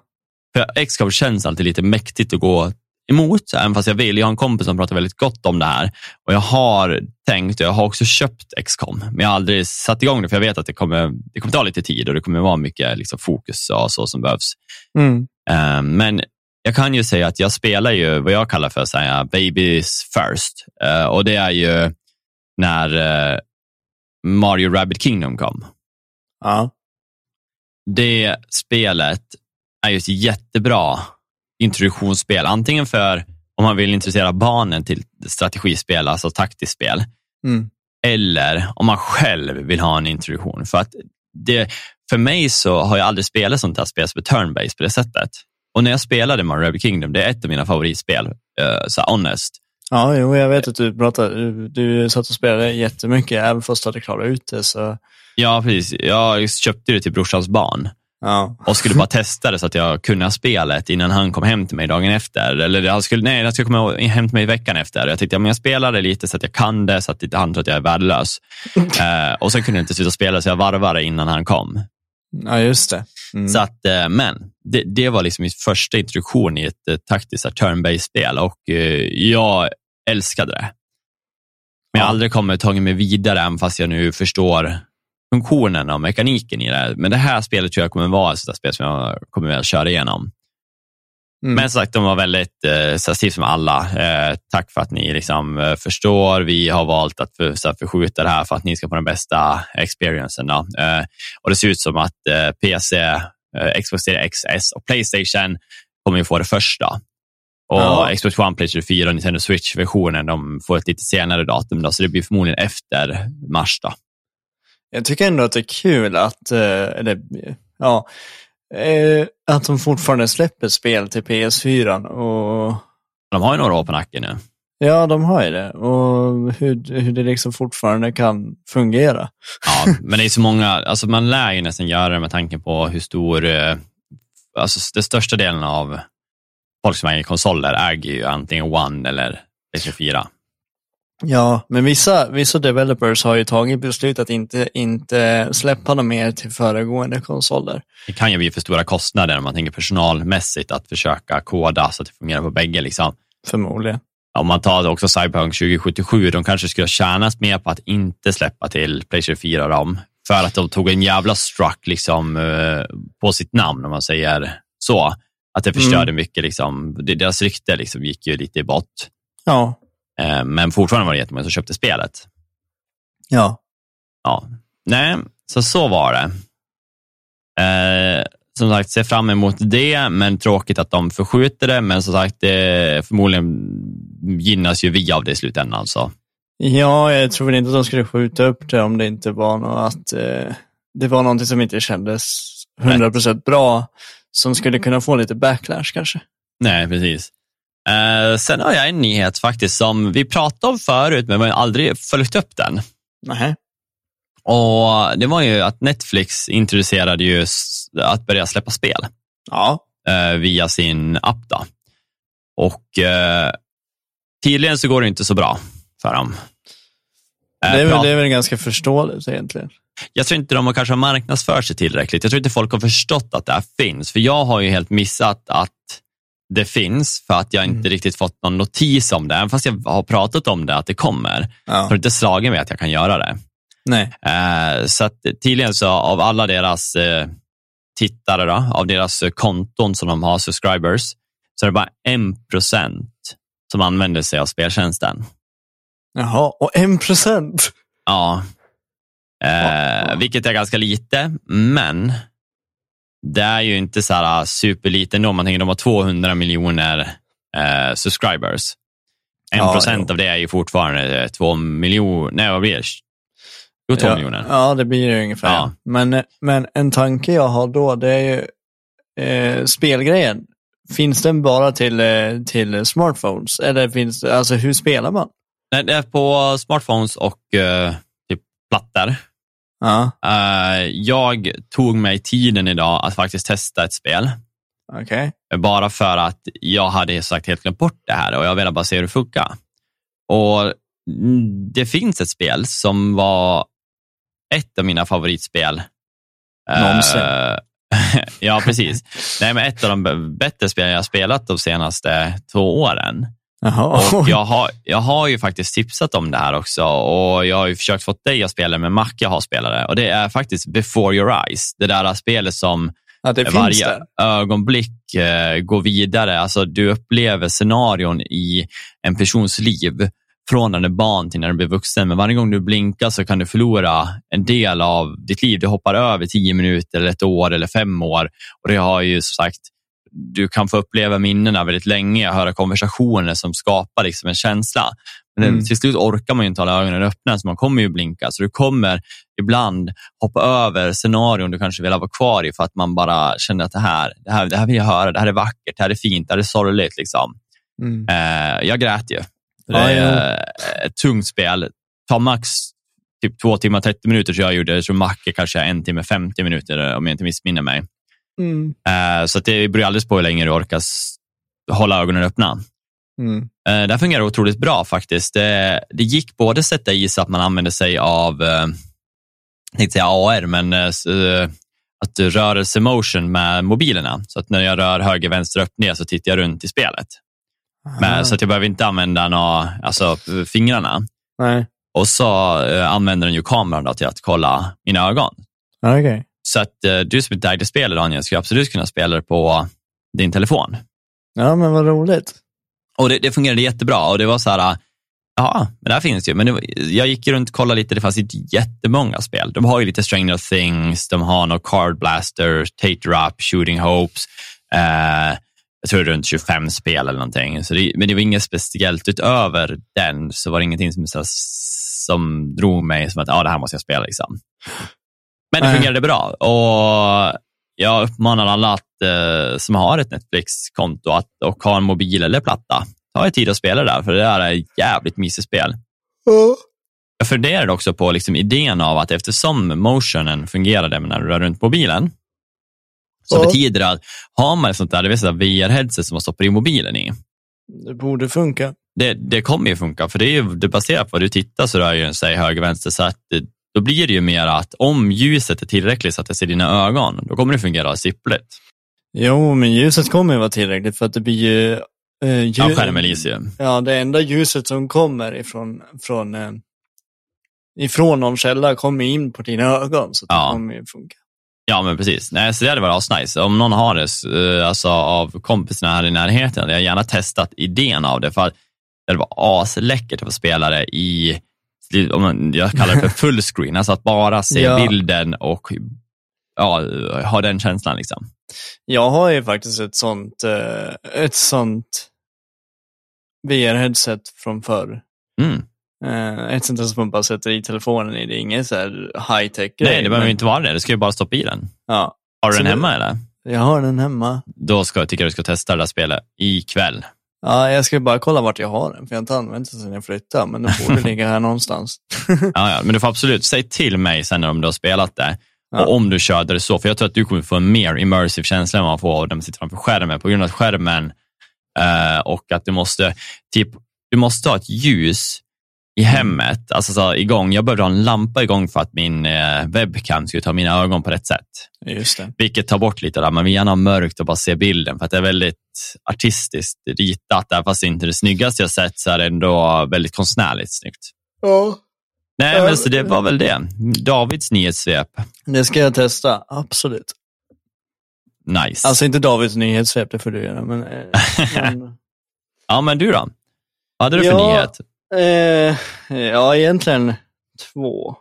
För XCOM känns alltid lite mäktigt att gå emot, även fast jag vill. Jag har en kompis som pratar väldigt gott om det här och jag har tänkt, och jag har också köpt XCOM, men jag har aldrig satt igång det för jag vet att det kommer, det kommer ta lite tid och det kommer vara mycket liksom, fokus och så som behövs. Mm. Uh, men jag kan ju säga att jag spelar ju vad jag kallar för så här, babies first uh, och det är ju när uh, Mario Rabbit Kingdom kom. Ja. Det spelet är ju ett jättebra introduktionsspel. Antingen för om man vill intressera barnen till strategispel, alltså taktiskt spel. Mm. Eller om man själv vill ha en introduktion. För att det, för mig så har jag aldrig spelat sånt här spel som är turn-based på det sättet. Och när jag spelade Mario Kingdom, det är ett av mina favoritspel, uh, så honest. Ja, jo, jag vet att du pratade, du, du satt och spelade jättemycket, även fast du hade klarat ut det. Så... Ja, precis. Jag köpte det till brorsans barn Ja. och skulle bara testa det så att jag kunde spelet innan han kom hem till mig dagen efter. Eller han skulle, nej, han skulle komma hem till mig veckan efter. Jag tänkte, ja, men jag spelar det lite så att jag kan det, så att inte han tror att jag är värdelös. eh, och sen kunde jag inte sluta spela, så jag varvade innan han kom. ja, just det. Mm. Så att, eh, men det, det var liksom min första introduktion i ett eh, taktiskt så här turn-based spel och eh, jag älskade det. Men jag har aldrig kommit tagit mig vidare, även fast jag nu förstår funktionen och mekaniken i det. Men det här spelet tror jag kommer vara ett sådant spel som jag kommer att köra igenom. Mm. Men som sagt, de var väldigt eh, Steve som alla. Eh, tack för att ni liksom, eh, förstår. Vi har valt att för, så här, förskjuta det här för att ni ska få den bästa experiencen. Eh, och det ser ut som att eh, PC, eh, Xbox Series X, S och Playstation kommer ju få det första. Och Ja. Xbox One, Playstation 4 och Nintendo Switch-versionen de får ett lite senare datum. Då, så det blir förmodligen efter mars. Då. Jag tycker ändå att det är kul att, eh, eller, ja, eh, att de fortfarande släpper spel till PS4. Och, De har ju några år på nacken nu. ja, de har ju det. Och hur, hur det liksom fortfarande kan fungera. Ja, men det är så många, alltså man lär ju nästan göra det med tanke på hur stor, eh, alltså den största delen av folk som äger konsoler äger ju antingen One eller PS4. Ja, men vissa, vissa developers har ju tagit beslut att inte, inte släppa dem mer till föregående konsoler. Det kan ju bli för stora kostnader om man tänker personalmässigt att försöka koda så att det fungerar på bägge. Liksom. Förmodligen. Om man tar också Cyberpunk 2077, de kanske skulle ha tjänat mer på att inte släppa till Playstation 4 dem, för att de tog en jävla struck liksom, eh, på sitt namn, om man säger så. Att det förstörde mycket, liksom, deras rykte liksom, gick ju lite i bott. Ja. Eh, Men fortfarande var det jättemånga som köpte spelet. Ja. Ja. Nej, så så var det. Eh, som sagt, ser fram emot det, men tråkigt att de förskjuter det. Men som sagt, det förmodligen gynnas ju vi av det i slutändan. Så. Ja, jag tror väl inte att de skulle skjuta upp det om det inte var något att eh, det var någonting som inte kändes 100% bra, som skulle kunna få lite backlash kanske. Nej, precis. Eh, sen har jag en nyhet faktiskt som vi pratade om förut, men vi har aldrig följt upp den. Nej. Och Det var ju att Netflix introducerade ju att börja släppa spel. Ja. eh, via sin app. Då. Och eh, tydligen så går det inte så bra för dem. Eh, Det är, väl, det är väl ganska förståeligt egentligen. Jag tror inte de har kanske marknadsfört sig tillräckligt. Jag tror inte folk har förstått att det här finns. För jag har ju helt missat att det finns för att jag inte Mm. riktigt fått någon notis om det. Även fast jag har pratat om det, att det kommer. Ja. Har inte slagit mig att jag kan göra det. Nej. Eh, så att tydligen så av alla deras eh, tittare, då, av deras eh, konton som de har, subscribers, så är det bara en procent som använder sig av speltjänsten. Jaha, och en procent. Ja. Eh, Ja. Vilket är ganska lite, men det är ju inte så här superlite ändå. Man tänker de har 200 miljoner eh, subscribers. En Ja, procent jo. av det är ju fortfarande eh, två miljoner, nej vad blir det? Jo, två ja, miljoner. Ja, det blir det ungefär. Ja. Men, men en tanke jag har då, det är ju eh, spelgrejen. Finns den bara till, eh, till smartphones? Eller finns det, alltså hur spelar man? Nej, det är på smartphones och eh, typ plattor. Ja, Eh, jag tog mig tiden idag att faktiskt testa ett spel. okej. Bara för att jag hade sagt helt glömt bort det här och jag ville bara se hur det funkar. Och det finns ett spel som var ett av mina favoritspel. Eh, Någonsin. ja, precis. Nej, men ett av de bättre spelen jag har spelat de senaste två åren. Jaha. Och jag, har, jag har ju faktiskt tipsat om det här också och jag har ju försökt få dig att spela men Macke har spelat det. Och det är faktiskt Before Your Eyes, det där spelet som ja, varje där. ögonblick eh, går vidare. Alltså du upplever scenarion i en persons liv från när du är barn till när du blir vuxen. Men varje gång du blinkar så kan du förlora en del av ditt liv. Du hoppar över tio minuter, eller ett år eller fem år. Och det har ju som sagt, du kan få uppleva minnena väldigt länge, höra konversationer som skapar liksom en känsla. Men Mm. till slut orkar man ju inte hålla ögonen öppna så man kommer ju blinka. Så du kommer ibland hoppa över scenarion du kanske vill vara kvar i för att man bara känner att det här, det här, det här vill jag höra, det här är vackert, det här är fint, det här är sorgligt. Liksom. Mm. Eh, jag grät ju. Det är eh, ett tungt spel. tar max typ två timmar 30 minuter, så jag gjorde. Tror Macke kanske en timme 50 minuter, om jag inte missminner mig. Mm. Eh, så att det beror alldeles på hur länge du orkar hålla ögonen öppna. Mm. Eh, Det här fungerar otroligt bra faktiskt. Det, det gick både att sätta i så att man använde sig av, eh, jag tänkte säga AR, men att du rörelse motion med mobilerna. Så att när jag rör höger, vänster, upp, ner så tittar jag runt i spelet. Men, så att jag behöver inte använda några, alltså, fingrarna. Nej, Och så eh, använder den ju kameran då till att kolla mina ögon. Ja, okej. Så att eh, du som inte ägde spelet Daniel, skulle absolut kunna spela det på din telefon. Ja, men vad roligt. Och det, det fungerade jättebra och det var så här, ja, men det här finns ju. Men det, jag gick runt och kollade lite, det fanns inte jättemånga spel. De har ju lite Stranger Things, de har något Card Blaster, Tate Rap, Shooting Hopes. Eh, jag tror det är runt 25 spel eller någonting. Så det, men det var inget speciellt utöver den, så var det ingenting som, så, som drog mig som att ja, det här måste jag spela. Liksom. Men det Nej. fungerade bra och jag uppmanar alla att, eh, som har ett Netflix-konto att, och har en mobil eller platta, ta er tid att spela där, för det där är ett jävligt mysigt spel. Jag funderade också på liksom idén av att eftersom motionen fungerade när du rör runt mobilen, så Ja. betyder det att har man ett sånt där, det vill säga VR-headset som man stoppar i mobilen i, Det borde funka. det, det kommer ju funka, för det är ju det baserat på vad du tittar så rör ju den sig höger, vänster, så att det, då blir det ju mer att om ljuset är tillräckligt så att det ser dina ögon, då kommer det fungera sippligt. Jo, men ljuset kommer ju vara tillräckligt för att det blir ju... Eh, ljus... Ja, skärmen lyser ju. Ja, det enda ljuset som kommer ifrån, från, eh, ifrån någon källa kommer in på dina ögon, så det Ja. kommer ju funka. Ja, men precis. Nej, så det hade varit asnice. Om någon har det, eh, alltså av kompisarna här i närheten, hade jag gärna testat idén av det, för det var asläckert att få spela det i, jag kallar det för fullscreen, alltså att bara se Ja. bilden och ja, ha den känslan. Liksom. Jag har ju faktiskt ett sånt, eh, ett sånt VR-headset från förr. Mm. Eh, ett sånt där som man bara sätter i telefonen i. Det är inget så high-tech Nej, det behöver men- inte vara det. Du ska ju bara stoppa i den. Ja, Har du Så den det- hemma eller? jag har den hemma. Då ska, tycker jag du ska testa det där spelet ikväll. Ja, jag ska bara kolla vart jag har den, för jag har inte använt den sedan jag flyttade, men den borde ligga här någonstans. Ja, ja, men du får absolut säg till mig sen om du har spelat det. Ja. Och om du körde det så, för jag tror att du kommer få en mer immersive känsla än man får när man sitter framför skärmen, på grund av skärmen eh, och att du måste, typ, du måste ha ett ljus i hemmet, alltså så, igång. Jag behövde ha en lampa igång för att min eh, webcam skulle ta mina ögon på rätt sätt. Just det. Vilket tar bort lite där. Man vill gärna ha mörkt och bara se bilden för att det är väldigt artistiskt ritat. Även fast det inte är det snyggaste jag sett så är det ändå väldigt konstnärligt snyggt. Ja. Nej, Ja, men så det var väl det. Davids nyhetssvep. Det ska jag testa, absolut. Nice. Alltså inte Davids nyhetssvep, det får du göra, men... eh, men ja, men du då? Vad hade du för Ja. nyhet? Eh, ja, egentligen två.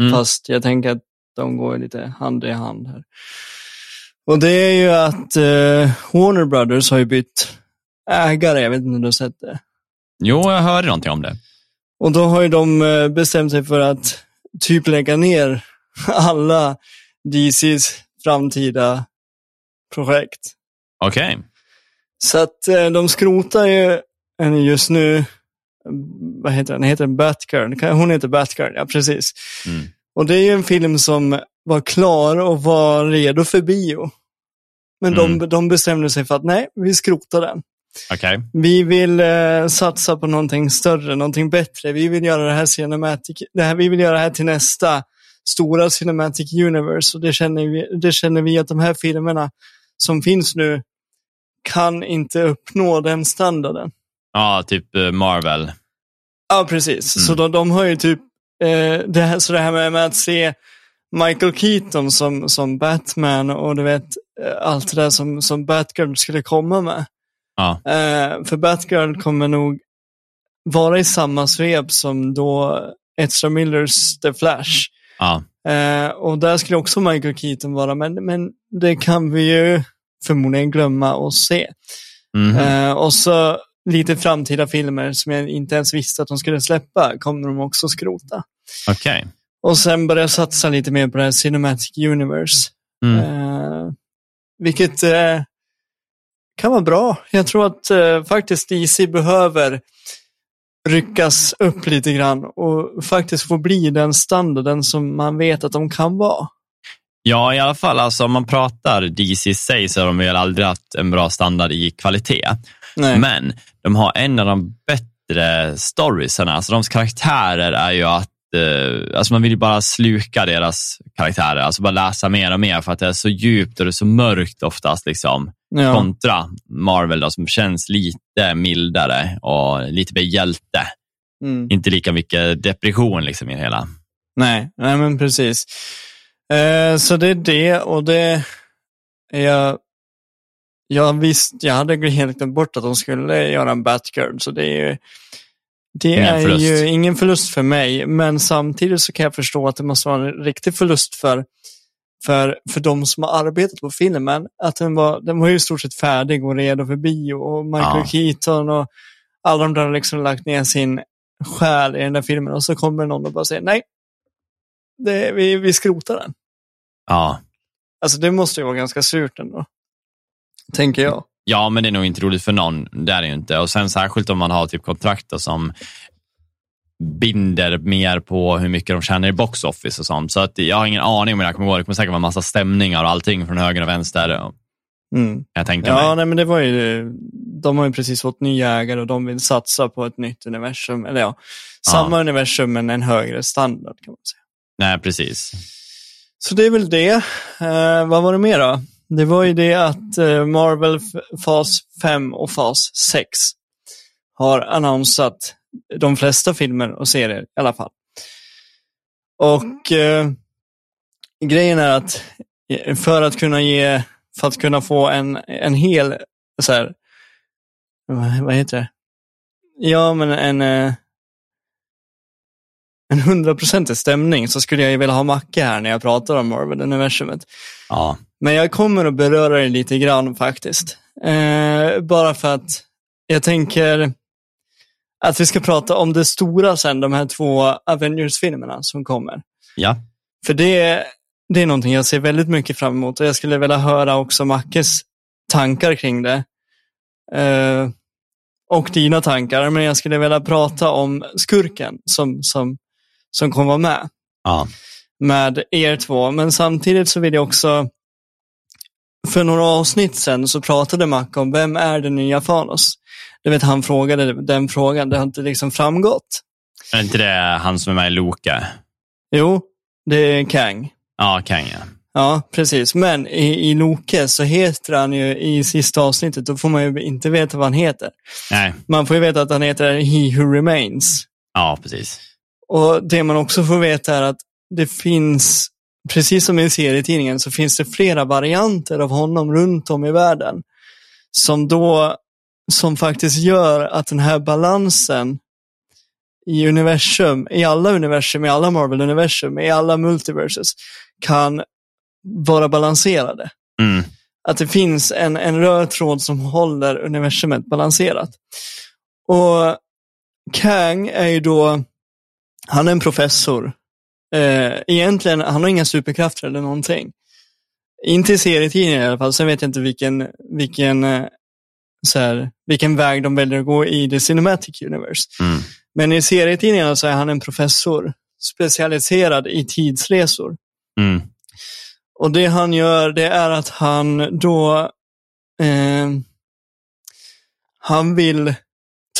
Mm. Fast jag tänker att de går lite hand i hand här. Och det är ju att eh, Warner Brothers har ju bytt ägare, jag vet inte om du har sett det. Jo, jag hörde någonting om det. Och då har ju de eh, bestämt sig för att typ lägga ner alla DCs framtida projekt. Okej. Så att eh, de skrotar ju just nu. Vad heter den? Heter den Batgirl? Hon heter Batgirl, ja precis. Mm. Och det är ju en film som var klar och var redo för bio. Men Mm. de, de bestämde sig för att nej, vi skrotar den. Okej. Vi vill eh, satsa på någonting större, någonting bättre. Vi vill göra det här cinematic, det här, vi vill göra det här till nästa stora cinematic universe. Och det känner, vi, det känner vi att de här filmerna som finns nu kan inte uppnå den standarden. Ja, typ eh, Marvel. Ja, precis. Mm. Så de, de har ju typ, eh, det, här, så det här med, med att se Michael Keaton som, som Batman och du vet, eh, allt det där som, som Batgirl skulle komma med. Ja. Eh, för Batgirl kommer nog vara i samma svep som då Ezra Millers The Flash. Ja. Eh, och där skulle också Michael Keaton vara, men, men det kan vi ju förmodligen glömma att se. Mhm. Eh, och så lite framtida filmer som jag inte ens visste att de skulle släppa kommer de också skrota. Okej. Och sen börja satsa lite mer på det här Cinematic Universe. Mm. Eh, vilket eh, kan vara bra. Jag tror att eh, faktiskt DC behöver ryckas upp lite grann och faktiskt få bli den standarden som man vet att de kan vara. Ja, i alla fall alltså, om man pratar DC i sig så har de väl aldrig haft en bra standard i kvalitet. Nej. Men de har en av de bättre storiesarna. Alltså, de karaktärer är ju att eh, alltså man vill ju bara sluka deras karaktärer, alltså bara läsa mer och mer för att det är så djupt och det är så mörkt oftast. Liksom. ja. Kontra Marvel då, som känns lite mildare och lite mer hjälte. Mm. Inte lika mycket depression liksom i det hela. Nej, nej men precis. Eh, så det är det och det är jag, jag visste, jag hade helt glömt bort att de skulle göra en Batgirl, så det är ju det Ingen är förlust. ju ingen förlust för mig, men samtidigt så kan jag förstå att det måste vara en riktig förlust för, för, för de som har arbetat på filmen. Att den var, den var ju i stort sett färdig och redo för bio och Michael Ja. Keaton och alla de där liksom lagt ner sin själ i den där filmen och så kommer någon och bara säger nej, det, vi, vi skrotar den. Ja. Alltså det måste ju vara ganska surt ändå. Tänker jag. Ja, men det är nog inte roligt för någon. Det är det ju inte. Och sen särskilt om man har typ kontrakt som binder mer på hur mycket de tjänar i box office och sånt. Så att jag har ingen aning om hur det här kommer gå. Det kommer säkert vara massa stämningar och allting från höger och vänster. Mm. jag tänka Ja, mig. nej, men det var ju, de har ju precis fått nya ägare och de vill satsa på ett nytt universum. Eller ja, samma universum men en högre standard kan man säga. Nej, precis. Så det är väl det. Eh, vad var det mer då? Det var ju det att eh, Marvel fas 5 och fas 6 har annonsat de flesta filmer och serier i alla fall. Och eh, grejen är att eh, för att kunna ge, för att kunna få en, en hel, så här, vad, vad heter det? Ja, men en, eh, en hundraprocentig stämning så skulle jag ju vilja ha Macke här när jag pratar om Marvel-universumet. Ja. Men jag kommer att beröra det lite grann faktiskt. Eh, bara för att jag tänker att vi ska prata om det stora sen, de här två Avengers-filmerna som kommer. Ja. För det, det är någonting jag ser väldigt mycket fram emot och jag skulle vilja höra också Mackes tankar kring det. Eh, och dina tankar, men jag skulle vilja prata om skurken som, som, som kommer vara med Ja. med er två. Men samtidigt så vill jag också, för några avsnitt sen så pratade Mac om vem är den nya Thanos? Du vet, han frågade den frågan, det har inte liksom framgått. Är inte det han som är med i Loka? Jo, det är Kang. Ja, Kang ja. Ja, precis. Men i, i Loke så heter han ju i sista avsnittet, då får man ju inte veta vad han heter. Nej. Man får ju veta att han heter He Who Remains. Ja, precis. Och det man också får veta är att det finns, precis som i serietidningen, så finns det flera varianter av honom runt om i världen. Som då, som faktiskt gör att den här balansen i universum, i alla universum, i alla Marvel-universum, i alla multiverses, kan vara balanserade. Mm. Att det finns en, en röd tråd som håller universumet balanserat. Och Kang är ju då, han är en professor. Eh, egentligen, han har inga superkrafter eller någonting. Inte i serietidningen i alla fall, sen vet jag inte vilken, vilken, eh, så här, vilken väg de väljer att gå i the Cinematic Universe. Mm. Men i serietidningarna så är han en professor specialiserad i tidsresor. Mm. Och det han gör, det är att han då, eh, han vill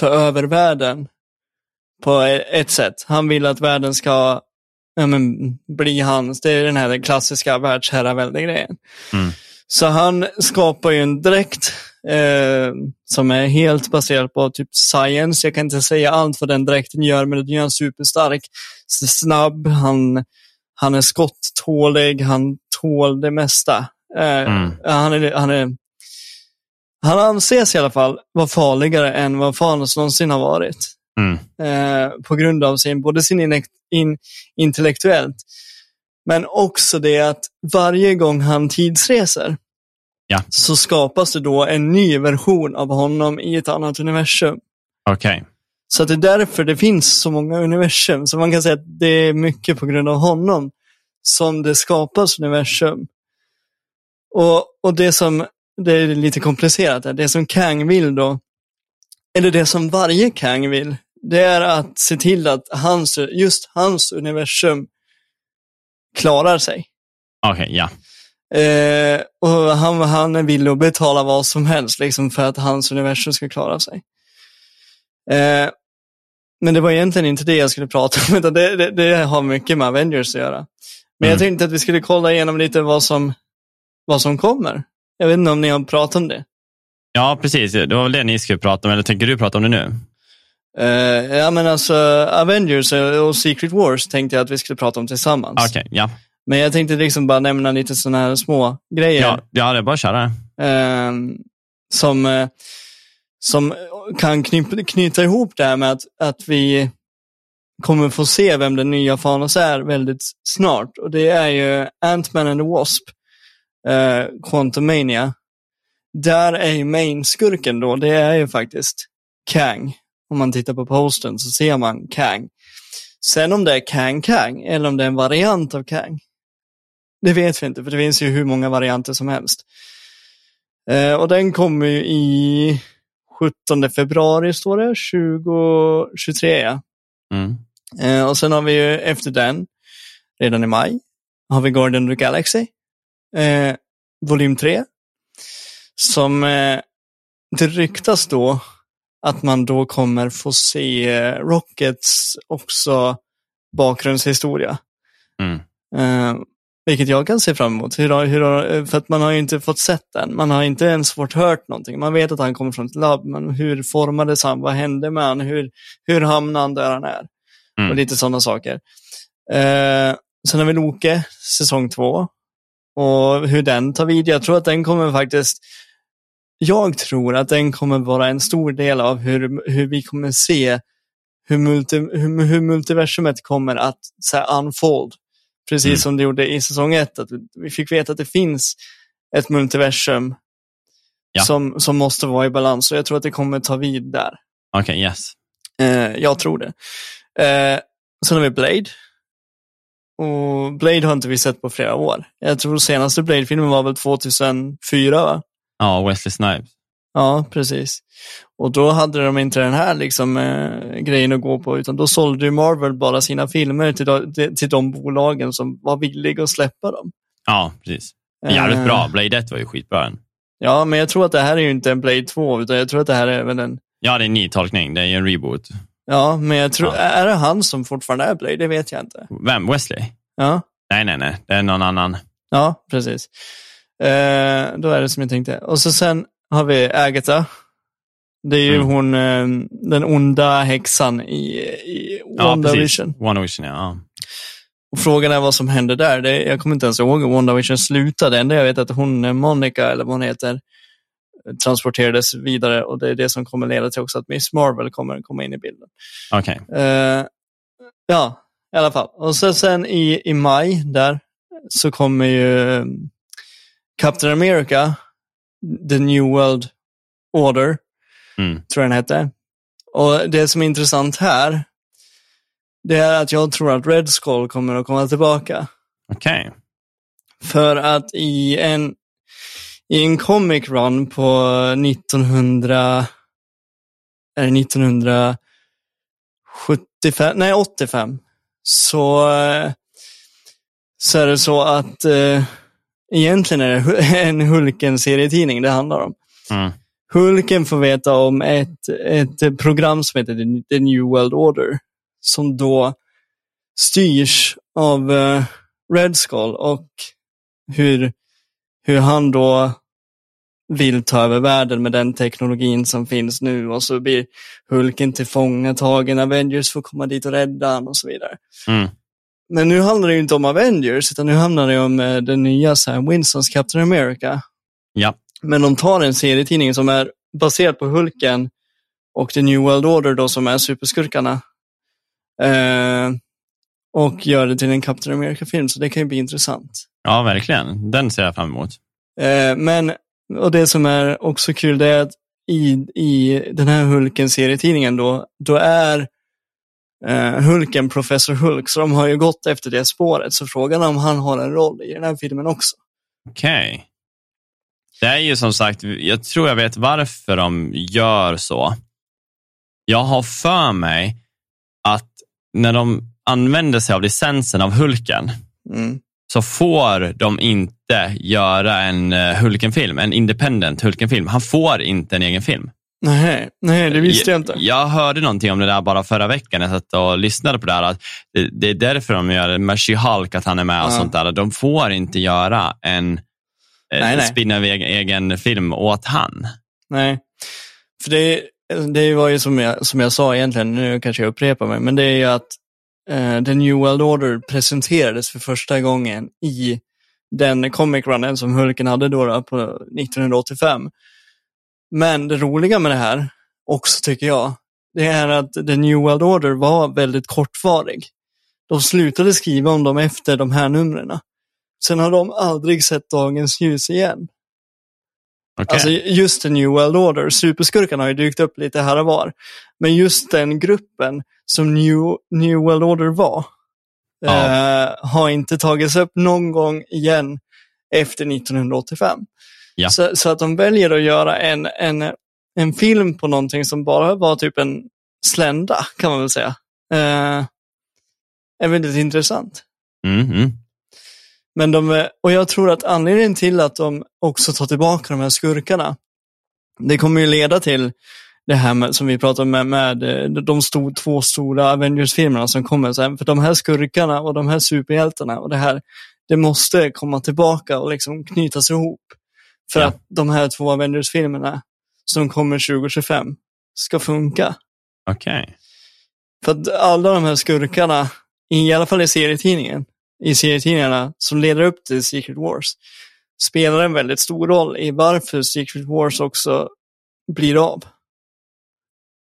ta över världen på ett sätt. Han vill att världen ska ja, men, bli hans. Det är den här klassiska världsherravälde-grejen. Mm. Så han skapar ju en dräkt eh, som är helt baserad på typ science. Jag kan inte säga allt vad den dräkten gör, men den gör han superstark, snabb, han, han är skotttålig, han tål det mesta. Eh, Mm. han, är, han, är, han anses i alla fall vara farligare än vad Thanos någonsin har varit. Mm. Eh, på grund av sin, både sin in, in, intellektuellt, men också det att varje gång han tidsreser Ja. så skapas det då en ny version av honom i ett annat universum. Okej. Så att det är därför det finns så många universum. Så man kan säga att det är mycket på grund av honom som det skapas universum. Och, och det som, det är lite komplicerat, det som Kang vill då, eller det som varje Kang vill, det är att se till att hans, just hans universum klarar sig. Okej, ja. Eh, och han, han är villig att betala vad som helst liksom, för att hans universum ska klara sig. Eh, men det var egentligen inte det jag skulle prata om, utan det, det, det har mycket med Avengers att göra. Men jag Mm. tänkte att vi skulle kolla igenom lite vad som, vad som kommer. Jag vet inte om ni har pratat om det. Ja, precis. Det var väl det ni skulle prata om, eller tänker du prata om det nu? Eh, ja, men alltså Avengers och Secret Wars tänkte jag att vi skulle prata om tillsammans. Okej, ja. Men jag tänkte liksom bara nämna lite sådana här små grejer. Ja, ja, det är bara att köra. Ehm, som, eh, som kan knyp, knyta ihop det här med att, att vi kommer få se vem den nya Thanos är väldigt snart. Och det är ju Ant-Man and the Wasp, uh, Quantumania. Där är ju main-skurken då, det är ju faktiskt Kang. Om man tittar på posten så ser man Kang. Sen om det är Kang Kang eller om det är en variant av Kang, det vet vi inte, för det finns ju hur många varianter som helst. Eh, och den kommer ju i 17 februari, står det, 2023. Ja. Mm. Eh, och sen har vi ju efter den, redan i maj, har vi Guardian of the Galaxy, eh, volym 3. Som eh, det ryktas då att man då kommer få se eh, Rockets också bakgrundshistoria. Mm. Eh, vilket jag kan se fram emot. Hur, hur, har- för att man har ju inte fått sett den. Man har inte ens fått hört någonting. Man vet att han kommer från ett labb, men hur formades han? Vad hände med han? Hur, hur hamnade han där han är? Mm. Och lite sådana saker. Eh, sen har vi Loke, säsong två. Och hur den tar vid. Jag tror att den kommer faktiskt jag tror att den kommer vara en stor del av hur, hur vi kommer se hur, multi, hur, hur multiversumet kommer att så här, unfold. Precis Mm. som det gjorde i säsong ett. Att vi fick veta att det finns ett multiversum Ja. som, som måste vara i balans. Och jag tror att det kommer ta vid där. Okej, yes. Eh, jag tror det. Eh, sen har vi Blade. Och Blade har inte vi sett på flera år. Jag tror senaste Blade-filmen var väl 2004, va? Ja, Wesley Snipes. Ja, precis. Och då hade de inte den här liksom, eh, grejen att gå på, utan då sålde ju Marvel bara sina filmer till de, till de bolagen som var villiga att släppa dem. Ja, precis. Jävligt Eh, bra. Blade 1 var ju skitbra. än. Ja, men jag tror att det här är ju inte en Blade 2, utan jag tror att det här är väl en... Ja, det är en ny tolkning. Det är ju en reboot. Ja, men jag tror... Ja. Är det han som fortfarande är Blade? Det vet jag inte. Vem? Wesley? Ja, Nej, nej, nej. Det är någon annan. ja precis. Eh, då är det som jag tänkte. Och så sen har vi Agatha. Det är ju Mm. hon, eh, den onda häxan i, i Ja, WandaVision. precis. WandaVision, ja. Och frågan är vad som hände där. Det, jag kommer inte ens ihåg hur WandaVision slutade. Det jag vet att hon, eh, Monica, eller vad hon heter, transporterades vidare och det är det som kommer leda till också att Miss Marvel kommer komma in i bilden. Okej. Eh, ja, i alla fall. Och så sen i, i maj där så kommer ju eh, Captain America, The New World Order, Mm. tror jag den hette. Och det som är intressant här, det är att jag tror att Red Skull kommer att komma tillbaka. Okej. För att i en, i en comic run på 1900, är det 1975, nej 85, så, så är det så att eh, egentligen är det en Hulken-serietidning det handlar om. Mm. Hulken får veta om ett, ett program som heter The- The New World Order, som då styrs av eh, Red Skull och hur, hur han då vill ta över världen med den teknologin som finns nu och så blir Hulken tillfångatagen, Avengers får komma dit och rädda honom och så vidare. Mm. Men nu handlar det ju inte om Avengers, utan nu handlar det om eh, den nya Sam Winsons Captain America. Ja. Men de tar en serietidning som är baserad på Hulken och The New World Order då som är superskurkarna. Eh, och gör det till en Captain America-film, så det kan ju bli intressant. ja, verkligen. Den ser jag fram emot. Eh, men, och det som är också kul, det är att i, i den här Hulken-serietidningen då, då är eh, Hulken Professor Hulk, så de har ju gått efter det spåret. Så frågan är om han har en roll i den här filmen också. Okej. Det är ju som sagt, jag tror jag vet varför de gör så. Jag har för mig att när de använder sig av licensen av Hulken Mm. så får de inte göra en eh, Hulken-film, en independent Hulken-film. Han får inte en egen film. Nej, nej, det visste jag inte. Jag hörde någonting om det där bara förra veckan. Jag satt och lyssnade på det här. Att det, är därför de gör med She-Hulk, att han är med och Ja. sånt där. De får inte göra en Nej, nej, nej. spinna egen, egen film åt han. Nej. För det, det var ju som jag, som jag sa egentligen, nu kanske jag upprepar mig, men det är ju att eh, The New World Order presenterades för första gången i den comic runnen som Hulken hade då, då på 1985. Men det roliga med det här, också tycker jag, det är att The New World Order var väldigt kortvarig. De slutade skriva om dem efter de här numren. Sen har de aldrig sett dagens ljus igen. Okej. Alltså just The New World Order, superskurkarna har ju dykt upp lite här och var. Men just den gruppen som New, New World Order var, Ja. eh, har inte tagits upp någon gång igen efter 1985. Ja. Så, så att de väljer att göra en, en, en film på någonting som bara var typ en slända, kan man väl säga. Eh, är väldigt intressant. Mm, mm. Men de, och jag tror att anledningen till att de också tar tillbaka de här skurkarna, det kommer ju leda till det här med, som vi pratade om med, med eh, de sto, två stora Avengers-filmerna som kommer sen. För de här skurkarna och de här superhjältarna och det här, det måste komma tillbaka och liksom knytas ihop. För Ja. att de här två Avengers-filmerna som kommer 2025 ska funka. Okej. För att alla de här skurkarna, i alla fall i serietidningen, i serietidningarna som leder upp till Secret Wars, spelar en väldigt stor roll i varför Secret Wars också blir av.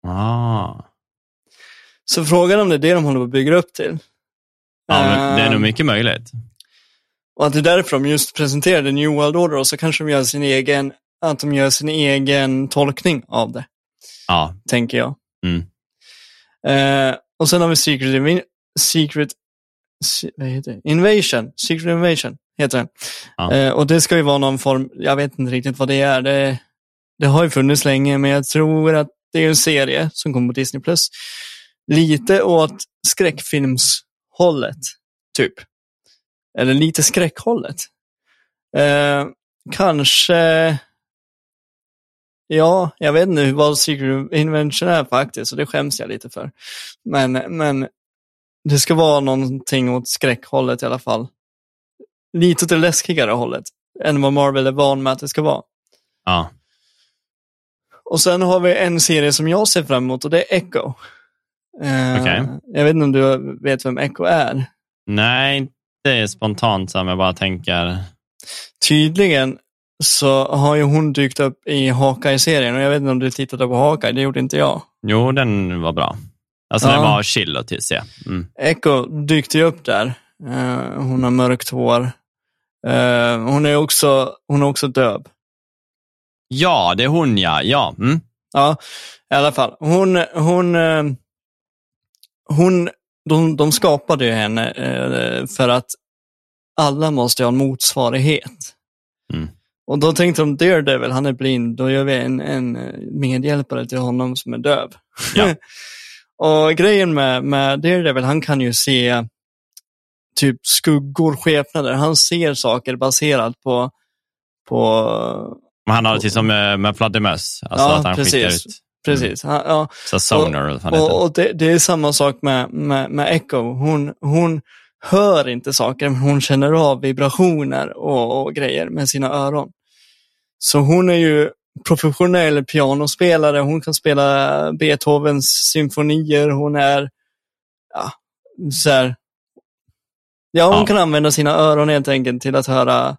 Ah. Så frågan om det är det de håller på att bygga upp till. Ja, men det är nog Ehm, mycket möjligt. Och att det är därför de just presenterade New World Order och så kanske de gör sin egen, att de gör sin egen tolkning av det, Ja. tänker jag. Mm. Eh, och sen har vi Secret, Invi- Secret Se- vad heter det? Invasion. Secret Invasion heter den. Ja. Eh, och det ska ju vara någon form, jag vet inte riktigt vad det är. Det, det har ju funnits länge, men jag tror att det är en serie som kommer på Disney+. Plus. Lite åt skräckfilmshållet, typ. Eller lite skräckhållet. Eh, kanske... Ja, jag vet inte vad Secret Invention är faktiskt, och det skäms jag lite för. Men, men det ska vara någonting åt skräckhållet i alla fall. Lite åt det läskigare hållet än vad Marvel är van med att det ska vara. Ja. Och sen har vi en serie som jag ser fram emot och det är Echo. Eh, Okej. Jag vet inte om du vet vem Echo är. Nej, det är spontant som jag bara tänker. Tydligen så har ju hon dykt upp i Hawkeye-serien och jag vet inte om du tittade på Hawkeye, det gjorde inte jag. Jo, den var bra. Alltså Ja. den var chill att se. Mm. Echo dykte ju upp där. Eh, hon har mörkt hår. Eh, hon är också, hon är också döv. Ja, det är hon ja. Ja, mm. Ja, i alla fall. Hon, hon, eh, hon de, de skapade ju henne eh, för att alla måste ha en motsvarighet. Mm. Och då tänkte de, Daredevil, han är blind, då gör vi en, en eh, medhjälpare till honom som är döv. Ja. och grejen med, med Daredevil, han kan ju se typ skuggor, skepnader. Han ser saker baserat på, på Men han har det till som med, fladdermöss. Alltså Ja, att han skickar precis. ut precis. Han, ja, så sonar Och, heter. och det, det är samma sak med, med, med Echo. Hon, hon hör inte saker, men hon känner av vibrationer och, och grejer med sina öron. Så hon är ju professionell pianospelare, hon kan spela Beethovens symfonier, hon är, ja, så här, ja, hon Ja. kan använda sina öron helt enkelt till att höra,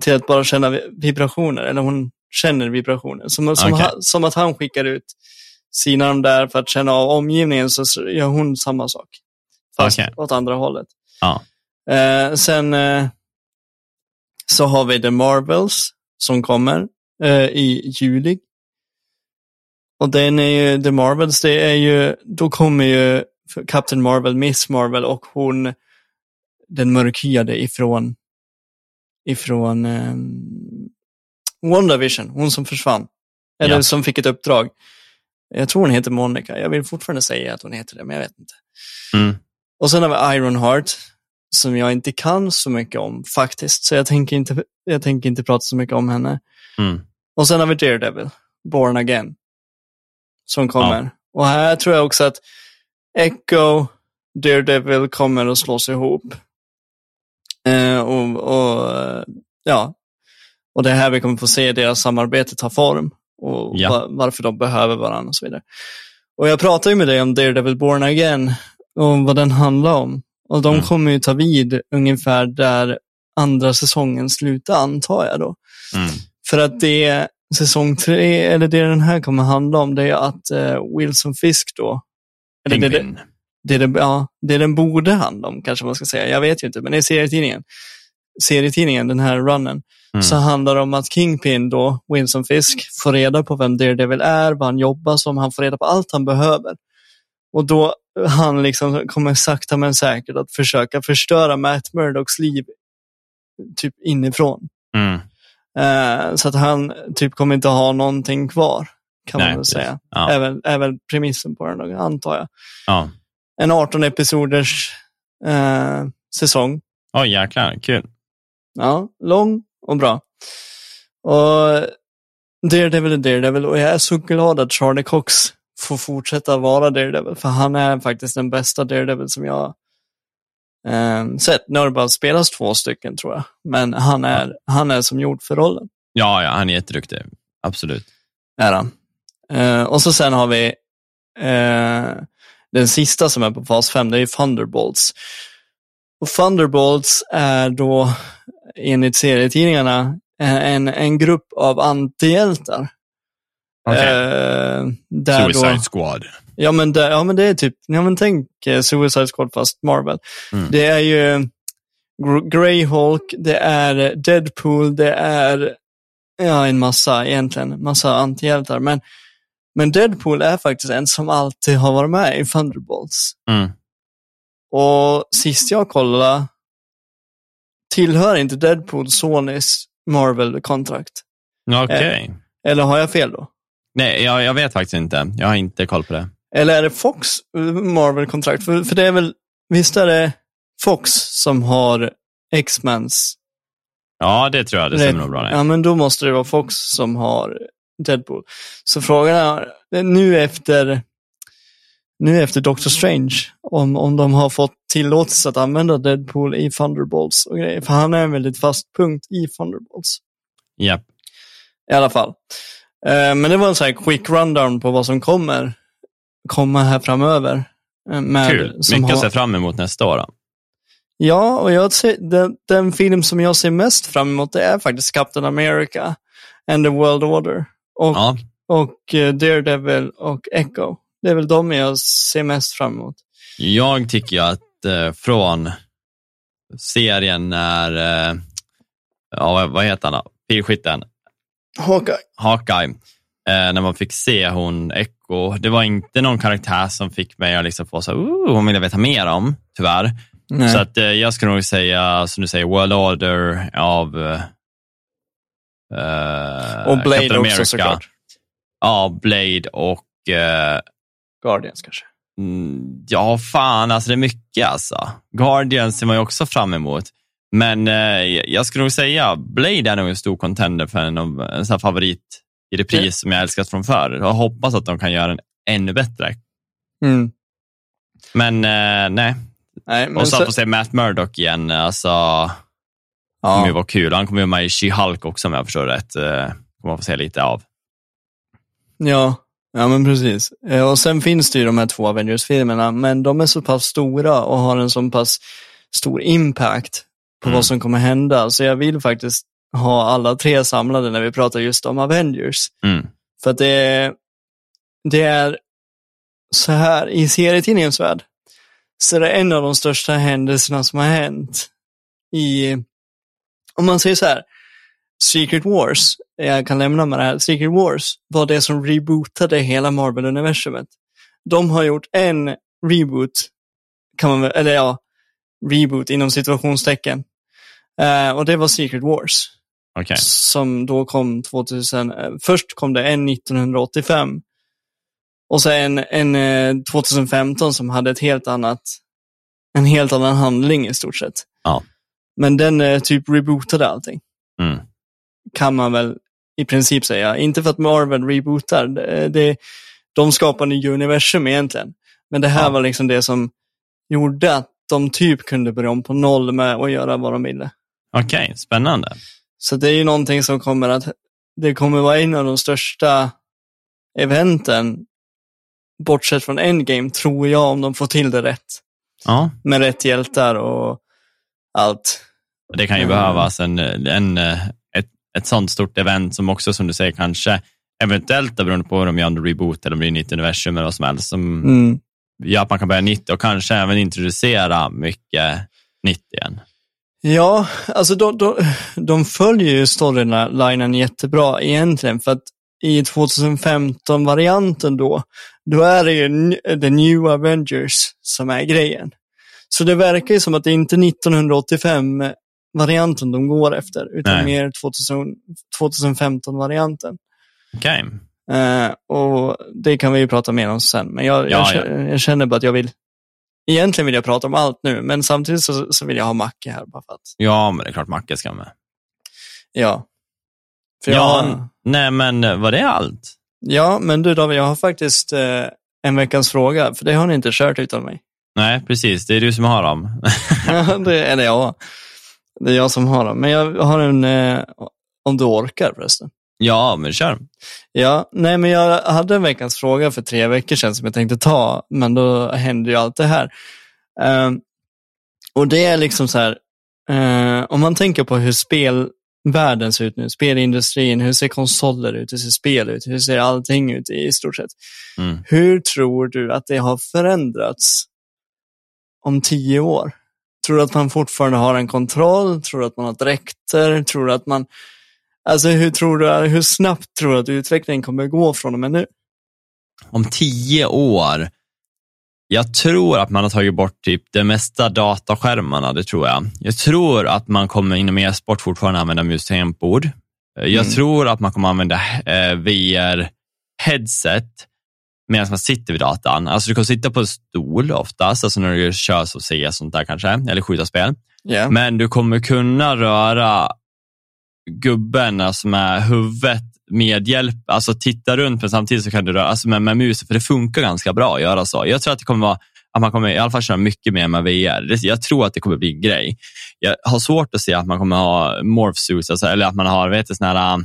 till att bara känna vi- vibrationer, eller hon känner vibrationer. Som, som, Okej. ha, som att han skickar ut sina de där för att känna av omgivningen så gör hon samma sak. Fast Okej. åt andra hållet. Ja. Eh, sen eh, så har vi The Marvels som kommer eh, i juli. Och den är ju, The Marvels, det är ju, då kommer ju Captain Marvel, Miss Marvel och hon, den mörkhyade ifrån, ifrån eh, WandaVision, hon som försvann. Eller Ja. som fick ett uppdrag. Jag tror hon heter Monica. Jag vill fortfarande säga att hon heter det, men jag vet inte. Mm. Och sen har vi Ironheart, som jag inte kan så mycket om faktiskt. Så jag tänker inte, jag tänker inte prata så mycket om henne. Mm. Och sen har vi Daredevil, Born Again, som kommer. Och här tror jag också att Echo, Daredevil kommer att slås ihop. Eh, och, och, ja, och det är här vi kommer få se deras samarbete ta form och Ja. va- varför de behöver varandra och så vidare. Och jag pratade ju med dig om Daredevil Born Again och vad den handlar om. Och de Mm. kommer ju ta vid ungefär där andra säsongen slutar, antar jag då. Mm. För att det säsong tre, eller det den här kommer handla om, det är att eh, Wilson Fisk då, eller det, det, det, ja, det den borde handla om, kanske man ska säga. Jag vet ju inte, men det är serietidningen. Serietidningen, den här runnen, Mm. så handlar det om att Kingpin då, Wilson Fisk, får reda på vem Daredevil är, vad han jobbar som, han får reda på allt han behöver. Och då han liksom kommer sakta men säkert att försöka förstöra Matt Murdocks liv typ inifrån. Mm. Eh, så att han typ kommer inte ha någonting kvar, kan Nej, man väl precis. säga. Ja. Även, även premissen på den, antar jag. Ja. En 18 episoders eh, säsong. Oj, jäklar. Kul. Ja, lång och bra. Och Daredevil är Daredevil och jag är så glad att Charlie Cox får fortsätta vara Daredevil, för han är faktiskt den bästa Daredevil som jag eh, sett. Nu har det bara spelats två stycken tror jag, men han är, han är som gjord för rollen. Ja, ja, han är jätteduktig. Absolut. Är han. Eh, och så sen har vi eh, den sista som är på fas 5, det är Thunderbolts. Och Thunderbolts är då enligt serietidningarna eh, en, en grupp av antihjältar. Okej. Eh, där Suicide då, Squad. ja, men där, ja men det är typ, ja men tänk eh, Suicide Squad fast Marvel. Mm. Det är ju Gr- Greyhawk, det är Deadpool, det är ja, en massa egentligen, massa antihjältar. Men, men Deadpool är faktiskt en som alltid har varit med i Thunderbolts. Mm. Och sist jag kollade tillhör inte Deadpool Sonys Marvel-kontrakt. Okej. Eller har jag fel då? Nej, jag, jag vet faktiskt inte. Jag har inte koll på det. Eller är det Fox eh, Marvel-kontrakt? För, för det är väl, visst är det Fox som har X-Mens Ja, det tror jag. Det stämmer nog bra. Ja, Det. men då måste det vara Fox som har Deadpool. Så frågan är, nu efter, nu efter Doctor Strange, om, om de har fått tillåtelse att använda Deadpool i Thunderbolts och grejer. För han är en väldigt fast punkt i Thunderbolts. Japp. I alla fall. Eh, men det var en sån här quick rundown på vad som kommer komma här framöver. eh, Med, Kul. Mycket att se fram emot nästa år. Då. Ja, och jag ser, den, den film som jag ser mest fram emot det är faktiskt Captain America and the World Order. Och, Ja. och eh, Daredevil och Echo. Det är väl de jag ser mest fram emot. Jag tycker ju att eh, från serien när, eh, ja, vad- heter han då? Pilskytten, Hawkeye. Hawkeye, eh, när man fick se hon Echo. Det var inte någon karaktär som fick mig att liksom få så här, "Ooh, hon vill jag veta mer om, tyvärr. Nej. Så att, eh, jag skulle nog säga, som du säger, World Order av eh, eh, och Blade Captain också såklart. Ja, Blade och eh, Guardians kanske. Mm, Ja, fan, alltså det är mycket alltså. Guardians ser man ju också fram emot. Men eh, jag skulle nog säga, Blade är nog en stor contender för en, en sån favorit i repris Mm. som jag älskat från förr. Jag hoppas att de kan göra den ännu bättre. Mm. Men eh, nej, Nej, men och så så, att få se Matt Murdock igen, alltså, kommer ju ja, vara kul. Han kommer ju vara med i She-Hulk också om jag förstår rätt. Eh, kommer man få se lite av. ja, ja, men precis. Eh, Och sen finns det ju de här två Avengers-filmerna, men de är så pass stora och har en så pass stor impact på Mm. vad som kommer hända. Så jag vill faktiskt ha alla tre samlade när vi pratar just om Avengers. Mm. För att det är, det är så här, i serietidningens värld, så är det en av de största händelserna som har hänt i, om man säger så här, Secret Wars, jag kan lämna med det här, Secret Wars var det som rebootade hela Marvel-universumet. De har gjort en reboot, kan man väl, eller ja, reboot inom situationstecken. Eh, och det var Secret Wars Okej. som då kom 2000. eh, Först kom det en 1985 Och så en, en eh, 2015 som hade ett helt annat, en helt annan handling i stort sett. Ja. Men den eh, typ rebootade allting. Mm. Kan man väl i princip säga. Inte för att Marvel rebootar. Det, de skapar nya universum egentligen. Men det här Ja. var liksom det som gjorde att de typ kunde börja om på noll med att göra vad de ville. Okej, spännande. Så det är ju någonting som kommer att, det kommer vara en av de största eventen, bortsett från Endgame, tror jag, om de får till det rätt. Ja, Med rätt hjältar och allt. det kan ju Mm. behövas en, en, ett sånt stort event som också, som du säger, kanske eventuellt beroende på om jag gör en reboot eller om det är nytt universum eller vad som helst, som mm. gör att man kan börja nytt och kanske även introducera mycket nytt igen. Ja, alltså de, de, de följer ju storylinen jättebra egentligen, för att i 2015-varianten då, då är det ju The New Avengers som är grejen. Så det verkar ju som att det är inte 1985 varianten de går efter, utan Nej. mer 2015-varianten. Okej. Okay. Uh, och det kan vi ju prata mer om sen, men jag, ja, jag, ja. jag, känner bara att jag vill Egentligen vill jag prata om allt nu, men samtidigt så, så vill jag ha Macke här. Bara för att... Ja, men det är klart Macke ska med. Ja. För ja, jag... nej men eh, var det allt? Ja, men du David, jag har faktiskt eh, en veckans fråga, för det har ni inte kört utan mig. Nej, precis. Det är du som har dem. ja, det, eller ja. Det är jag som har dem. Men jag har en, eh, om du orkar förresten. ja, men kör. Ja, nej men jag hade en veckans fråga för tre veckor sedan som jag tänkte ta, men då hände ju allt det här. Ehm, och det är liksom så här, eh, om man tänker på hur spelvärlden ser ut nu, spelindustrin, hur ser konsoler ut, hur ser spel ut, hur ser allting ut i stort sett. Mm. Hur tror du att det har förändrats om tio år? Tror du att man fortfarande har en kontroll? Tror du att man har dräkter? Tror du att man... Alltså hur tror du, hur snabbt tror du att utvecklingen kommer gå från och med nu? Om tio år, jag tror att man har tagit bort typ det mesta dataskärmarna, det tror jag. Jag tror att man kommer inom e-sport fortfarande använda mus. Jag Mm. tror att man kommer använda eh, VR-headset medan man sitter vid datan. Alltså du kan sitta på en stol oftast, alltså när du kör så CS sånt där kanske, eller skjuta spel. Ja. Men du kommer kunna röra gubben alltså med huvudet med hjälp, alltså titta runt men samtidigt så kan du röra alltså med, med musen, för det funkar ganska bra att göra så. Jag tror att det kommer vara att man kommer i alla fall köra mycket mer med VR. Jag tror att det kommer bli en grej. Jag har svårt att se att man kommer ha morph suits, alltså, eller att man har vet du, såna här,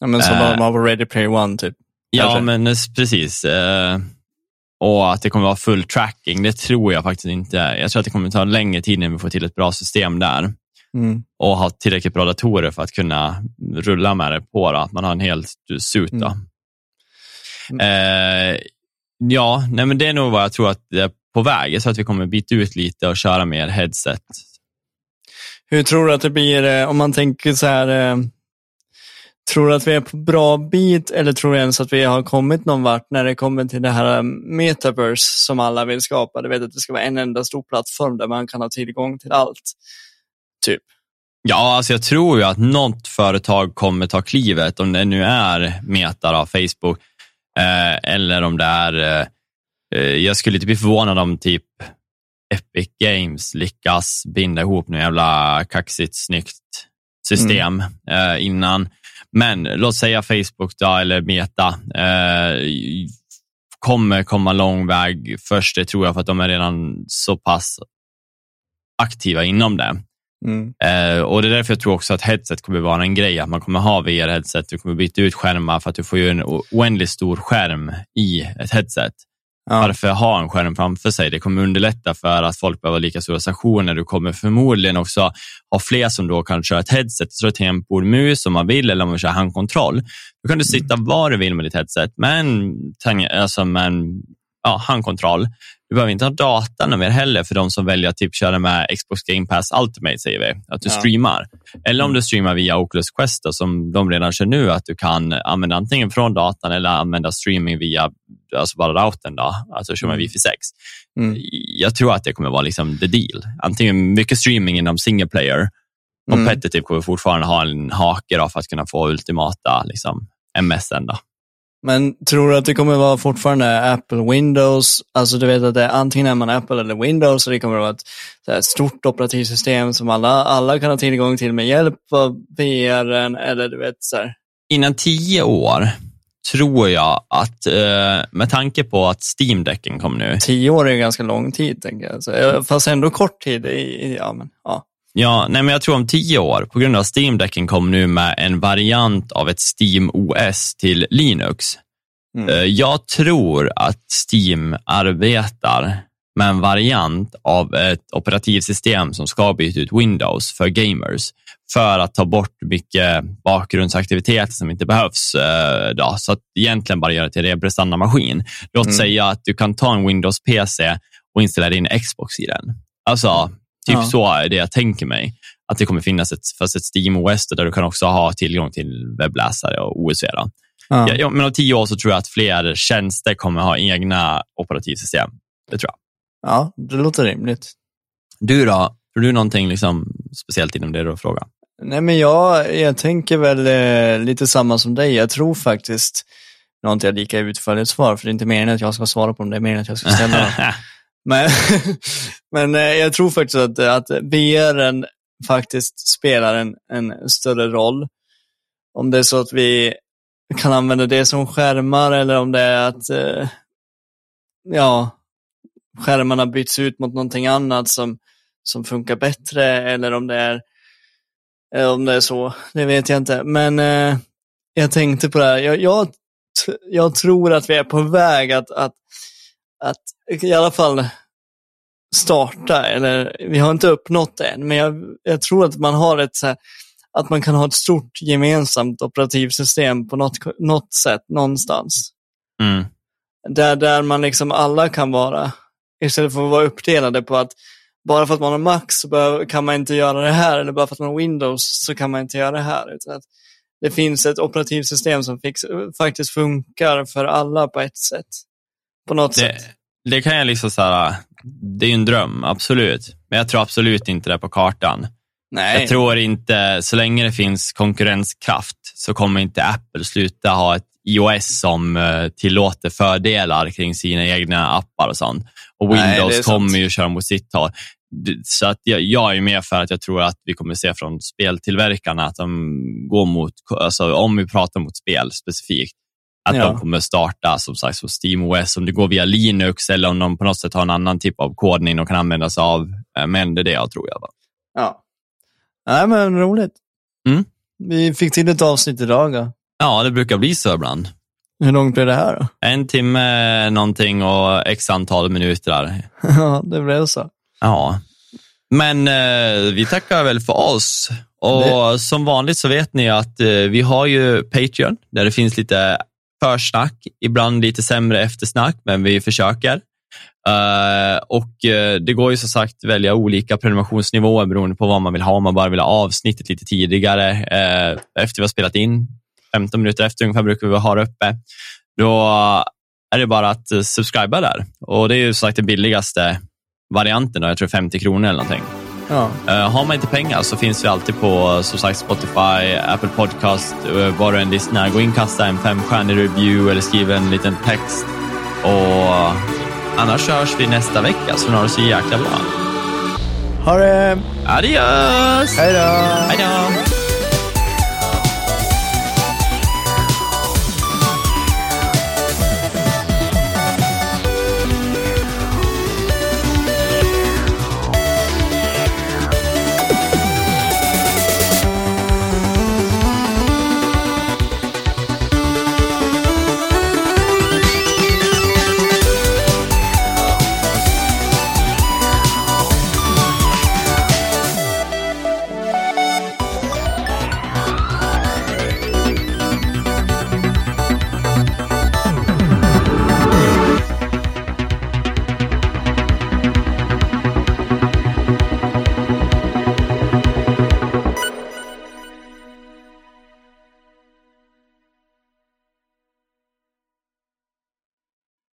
ja men som Eh. har på Ready Player One typ. Ja men precis. Eh, och att det kommer vara full tracking, det tror jag faktiskt inte. Jag tror att det kommer ta längre tid innan vi får till ett bra system där. Mm. och ha tillräckligt bra datorer för att kunna rulla med det på. Då. Att man har en hel suit. Då. Mm. Eh, ja, nej, men det är nog vad jag tror att det är på väg. Tror att vi kommer byta ut lite och köra mer headset. Hur tror du att det blir eh, om man tänker så här, tror du att vi är på bra bit eller tror du ens att vi har kommit någon vart när det kommer till det här eh, metaverse som alla vill skapa? Du vet att det ska vara en enda stor plattform där man kan ha tillgång till allt. Typ. Ja, alltså jag tror ju att något företag kommer ta klivet, om det nu är Meta, då, Facebook, eh, eller om det är... Eh, eh, jag skulle inte bli förvånad om typ Epic Games lyckas binda ihop något jävla kaxigt, snyggt system eh, innan. Men låt säga Facebook då, eller Meta eh, kommer komma lång väg först, det tror jag, för att de är redan så pass aktiva inom det. Mm. Eh, och Det är därför jag tror också att headset kommer vara en grej, att man kommer ha VR-headset, du kommer byta ut skärmar för att du får ju en oändligt stor skärm i ett headset. Ja. Varför ha en skärm framför sig? Det kommer underlätta för att folk behöver lika stora stationer. Du kommer förmodligen också ha fler som då kan köra ett headset, så ett tangentbord-mus om man vill, eller om man kör handkontroll. Då kan du sitta var du vill med ditt headset, men alltså ja, handkontroll. Du behöver inte ha data mer heller för de som väljer att typ köra med Xbox Game Pass Ultimate, säger vi. Att du Ja. streamar. Eller om du streamar via Oculus Quest, då, som de redan kör nu, att du kan använda antingen från datan eller använda streaming via alltså bara routern, då, alltså kör med Mm. Wi-Fi 6. Mm. Jag tror att det kommer vara liksom the deal. Antingen mycket streaming inom single player, Mm. competitive kommer fortfarande ha en hake då, för att kunna få ultimata liksom, MSN. Då. Men tror du att det kommer vara fortfarande Apple Windows? Alltså du vet att det är antingen är man Apple eller Windows och det kommer att vara ett, stort operativsystem som alla, alla kan ha tillgång till med hjälp av VR eller du vet så här. Innan tio år tror jag att, eh, med tanke på att Steam-däcken kom nu. Tio år är ganska lång tid, tänker jag. Så, eh, fast ändå kort tid. I, i, ja, men, ja. Ja, nej men jag tror om tio år, på grund av Steam-däcken kom nu med en variant av ett Steam OS till Linux. Mm. Eh, Jag tror att Steam arbetar med en variant av ett operativsystem som ska byta ut Windows för gamers för att ta bort mycket bakgrundsaktiviteter som inte behövs. eh, Då. Så att egentligen bara göra det till en prestandamaskin. Låt Mm. säga att du kan ta en Windows-PC och installera in Xbox i den. Alltså, typ Ja. så är det jag tänker mig. Att det kommer finnas ett, fast ett Steam OS där du kan också ha tillgång till webbläsare och OS. Då. Ja. Ja, ja, men om tio år så tror jag att fler tjänster kommer ha egna operativsystem. Det tror jag. ja, det låter rimligt. Du då? Tror du någonting liksom speciellt inom det du frågar? Nej, men jag, jag tänker väl eh, lite samma som dig. Jag tror faktiskt, nu har inte jag lika utförligt svar, för det är inte meningen att jag ska svara på dem, det är meningen att jag ska ställa dem. Men, men eh, jag tror faktiskt att, att VR faktiskt spelar en, en större roll. Om det är så att vi kan använda det som skärmar eller om det är att eh, ja, skärmarna byts ut mot någonting annat som, som funkar bättre eller om det är eh, om det är så, det vet jag inte. Men eh, jag tänkte på det här. Jag, jag, jag tror att vi är på väg att, att, att i alla fall starta, eller vi har inte uppnått det än, men jag, jag tror att man har ett här, att man kan ha ett stort gemensamt operativsystem på något, något sätt, någonstans. Mm. Där, där man liksom alla kan vara, istället för att vara uppdelade på att bara för att man har Mac så behöver, kan man inte göra det här, eller bara för att man har Windows så kan man inte göra det här. Utan att det finns ett operativsystem som fix, faktiskt funkar för alla på ett sätt. På något Det, sätt. det kan jag liksom här, det är ju en dröm, absolut. Men jag tror absolut inte det på kartan. Nej. Jag tror inte, så länge det finns konkurrenskraft så kommer inte Apple sluta ha ett iOS som eh, tillåter fördelar kring sina egna appar och sånt. Och Nej, Windows sant. kommer ju köra mot sitt håll. Så att jag, jag är med för att jag tror att vi kommer se från speltillverkarna att de går mot, alltså om vi pratar mot spel specifikt, att Ja. de kommer starta som sagt som SteamOS, om det går via Linux eller om de på något sätt har en annan typ av kodning de kan använda sig av. Eh, Men det är det jag tror. Jag. Ja. Nej, men roligt. Mm. Vi fick till ett avsnitt idag. Då. Ja, det brukar bli så ibland. Hur långt blev det här då? En timme någonting och x antal minuter. Där. Ja, det blev så. Ja, men eh, vi tackar väl för oss. Och som vanligt så vet ni att eh, vi har ju Patreon där det finns lite försnack, ibland lite sämre eftersnack, men vi försöker. Uh, och uh, Det går ju som sagt att välja olika prenumerationsnivåer beroende på vad man vill ha. Om man bara vill ha avsnittet lite tidigare uh, efter vi har spelat in, 15 minuter efter ungefär brukar vi ha det uppe. Då är det bara att subscriba där. Och Det är ju som sagt den billigaste varianten, då, jag tror 50 kronor eller någonting. Ja. Eh, har man inte pengar så finns vi alltid på som sagt, Spotify, Apple Podcast, uh, var du än lyssnar. Gå in, kasta en femstjärnig review eller skriv en liten text. Och annars hörs vi nästa vecka, så ni har det så jäkla bra. Ha det! Adios! Hej då! Hej då!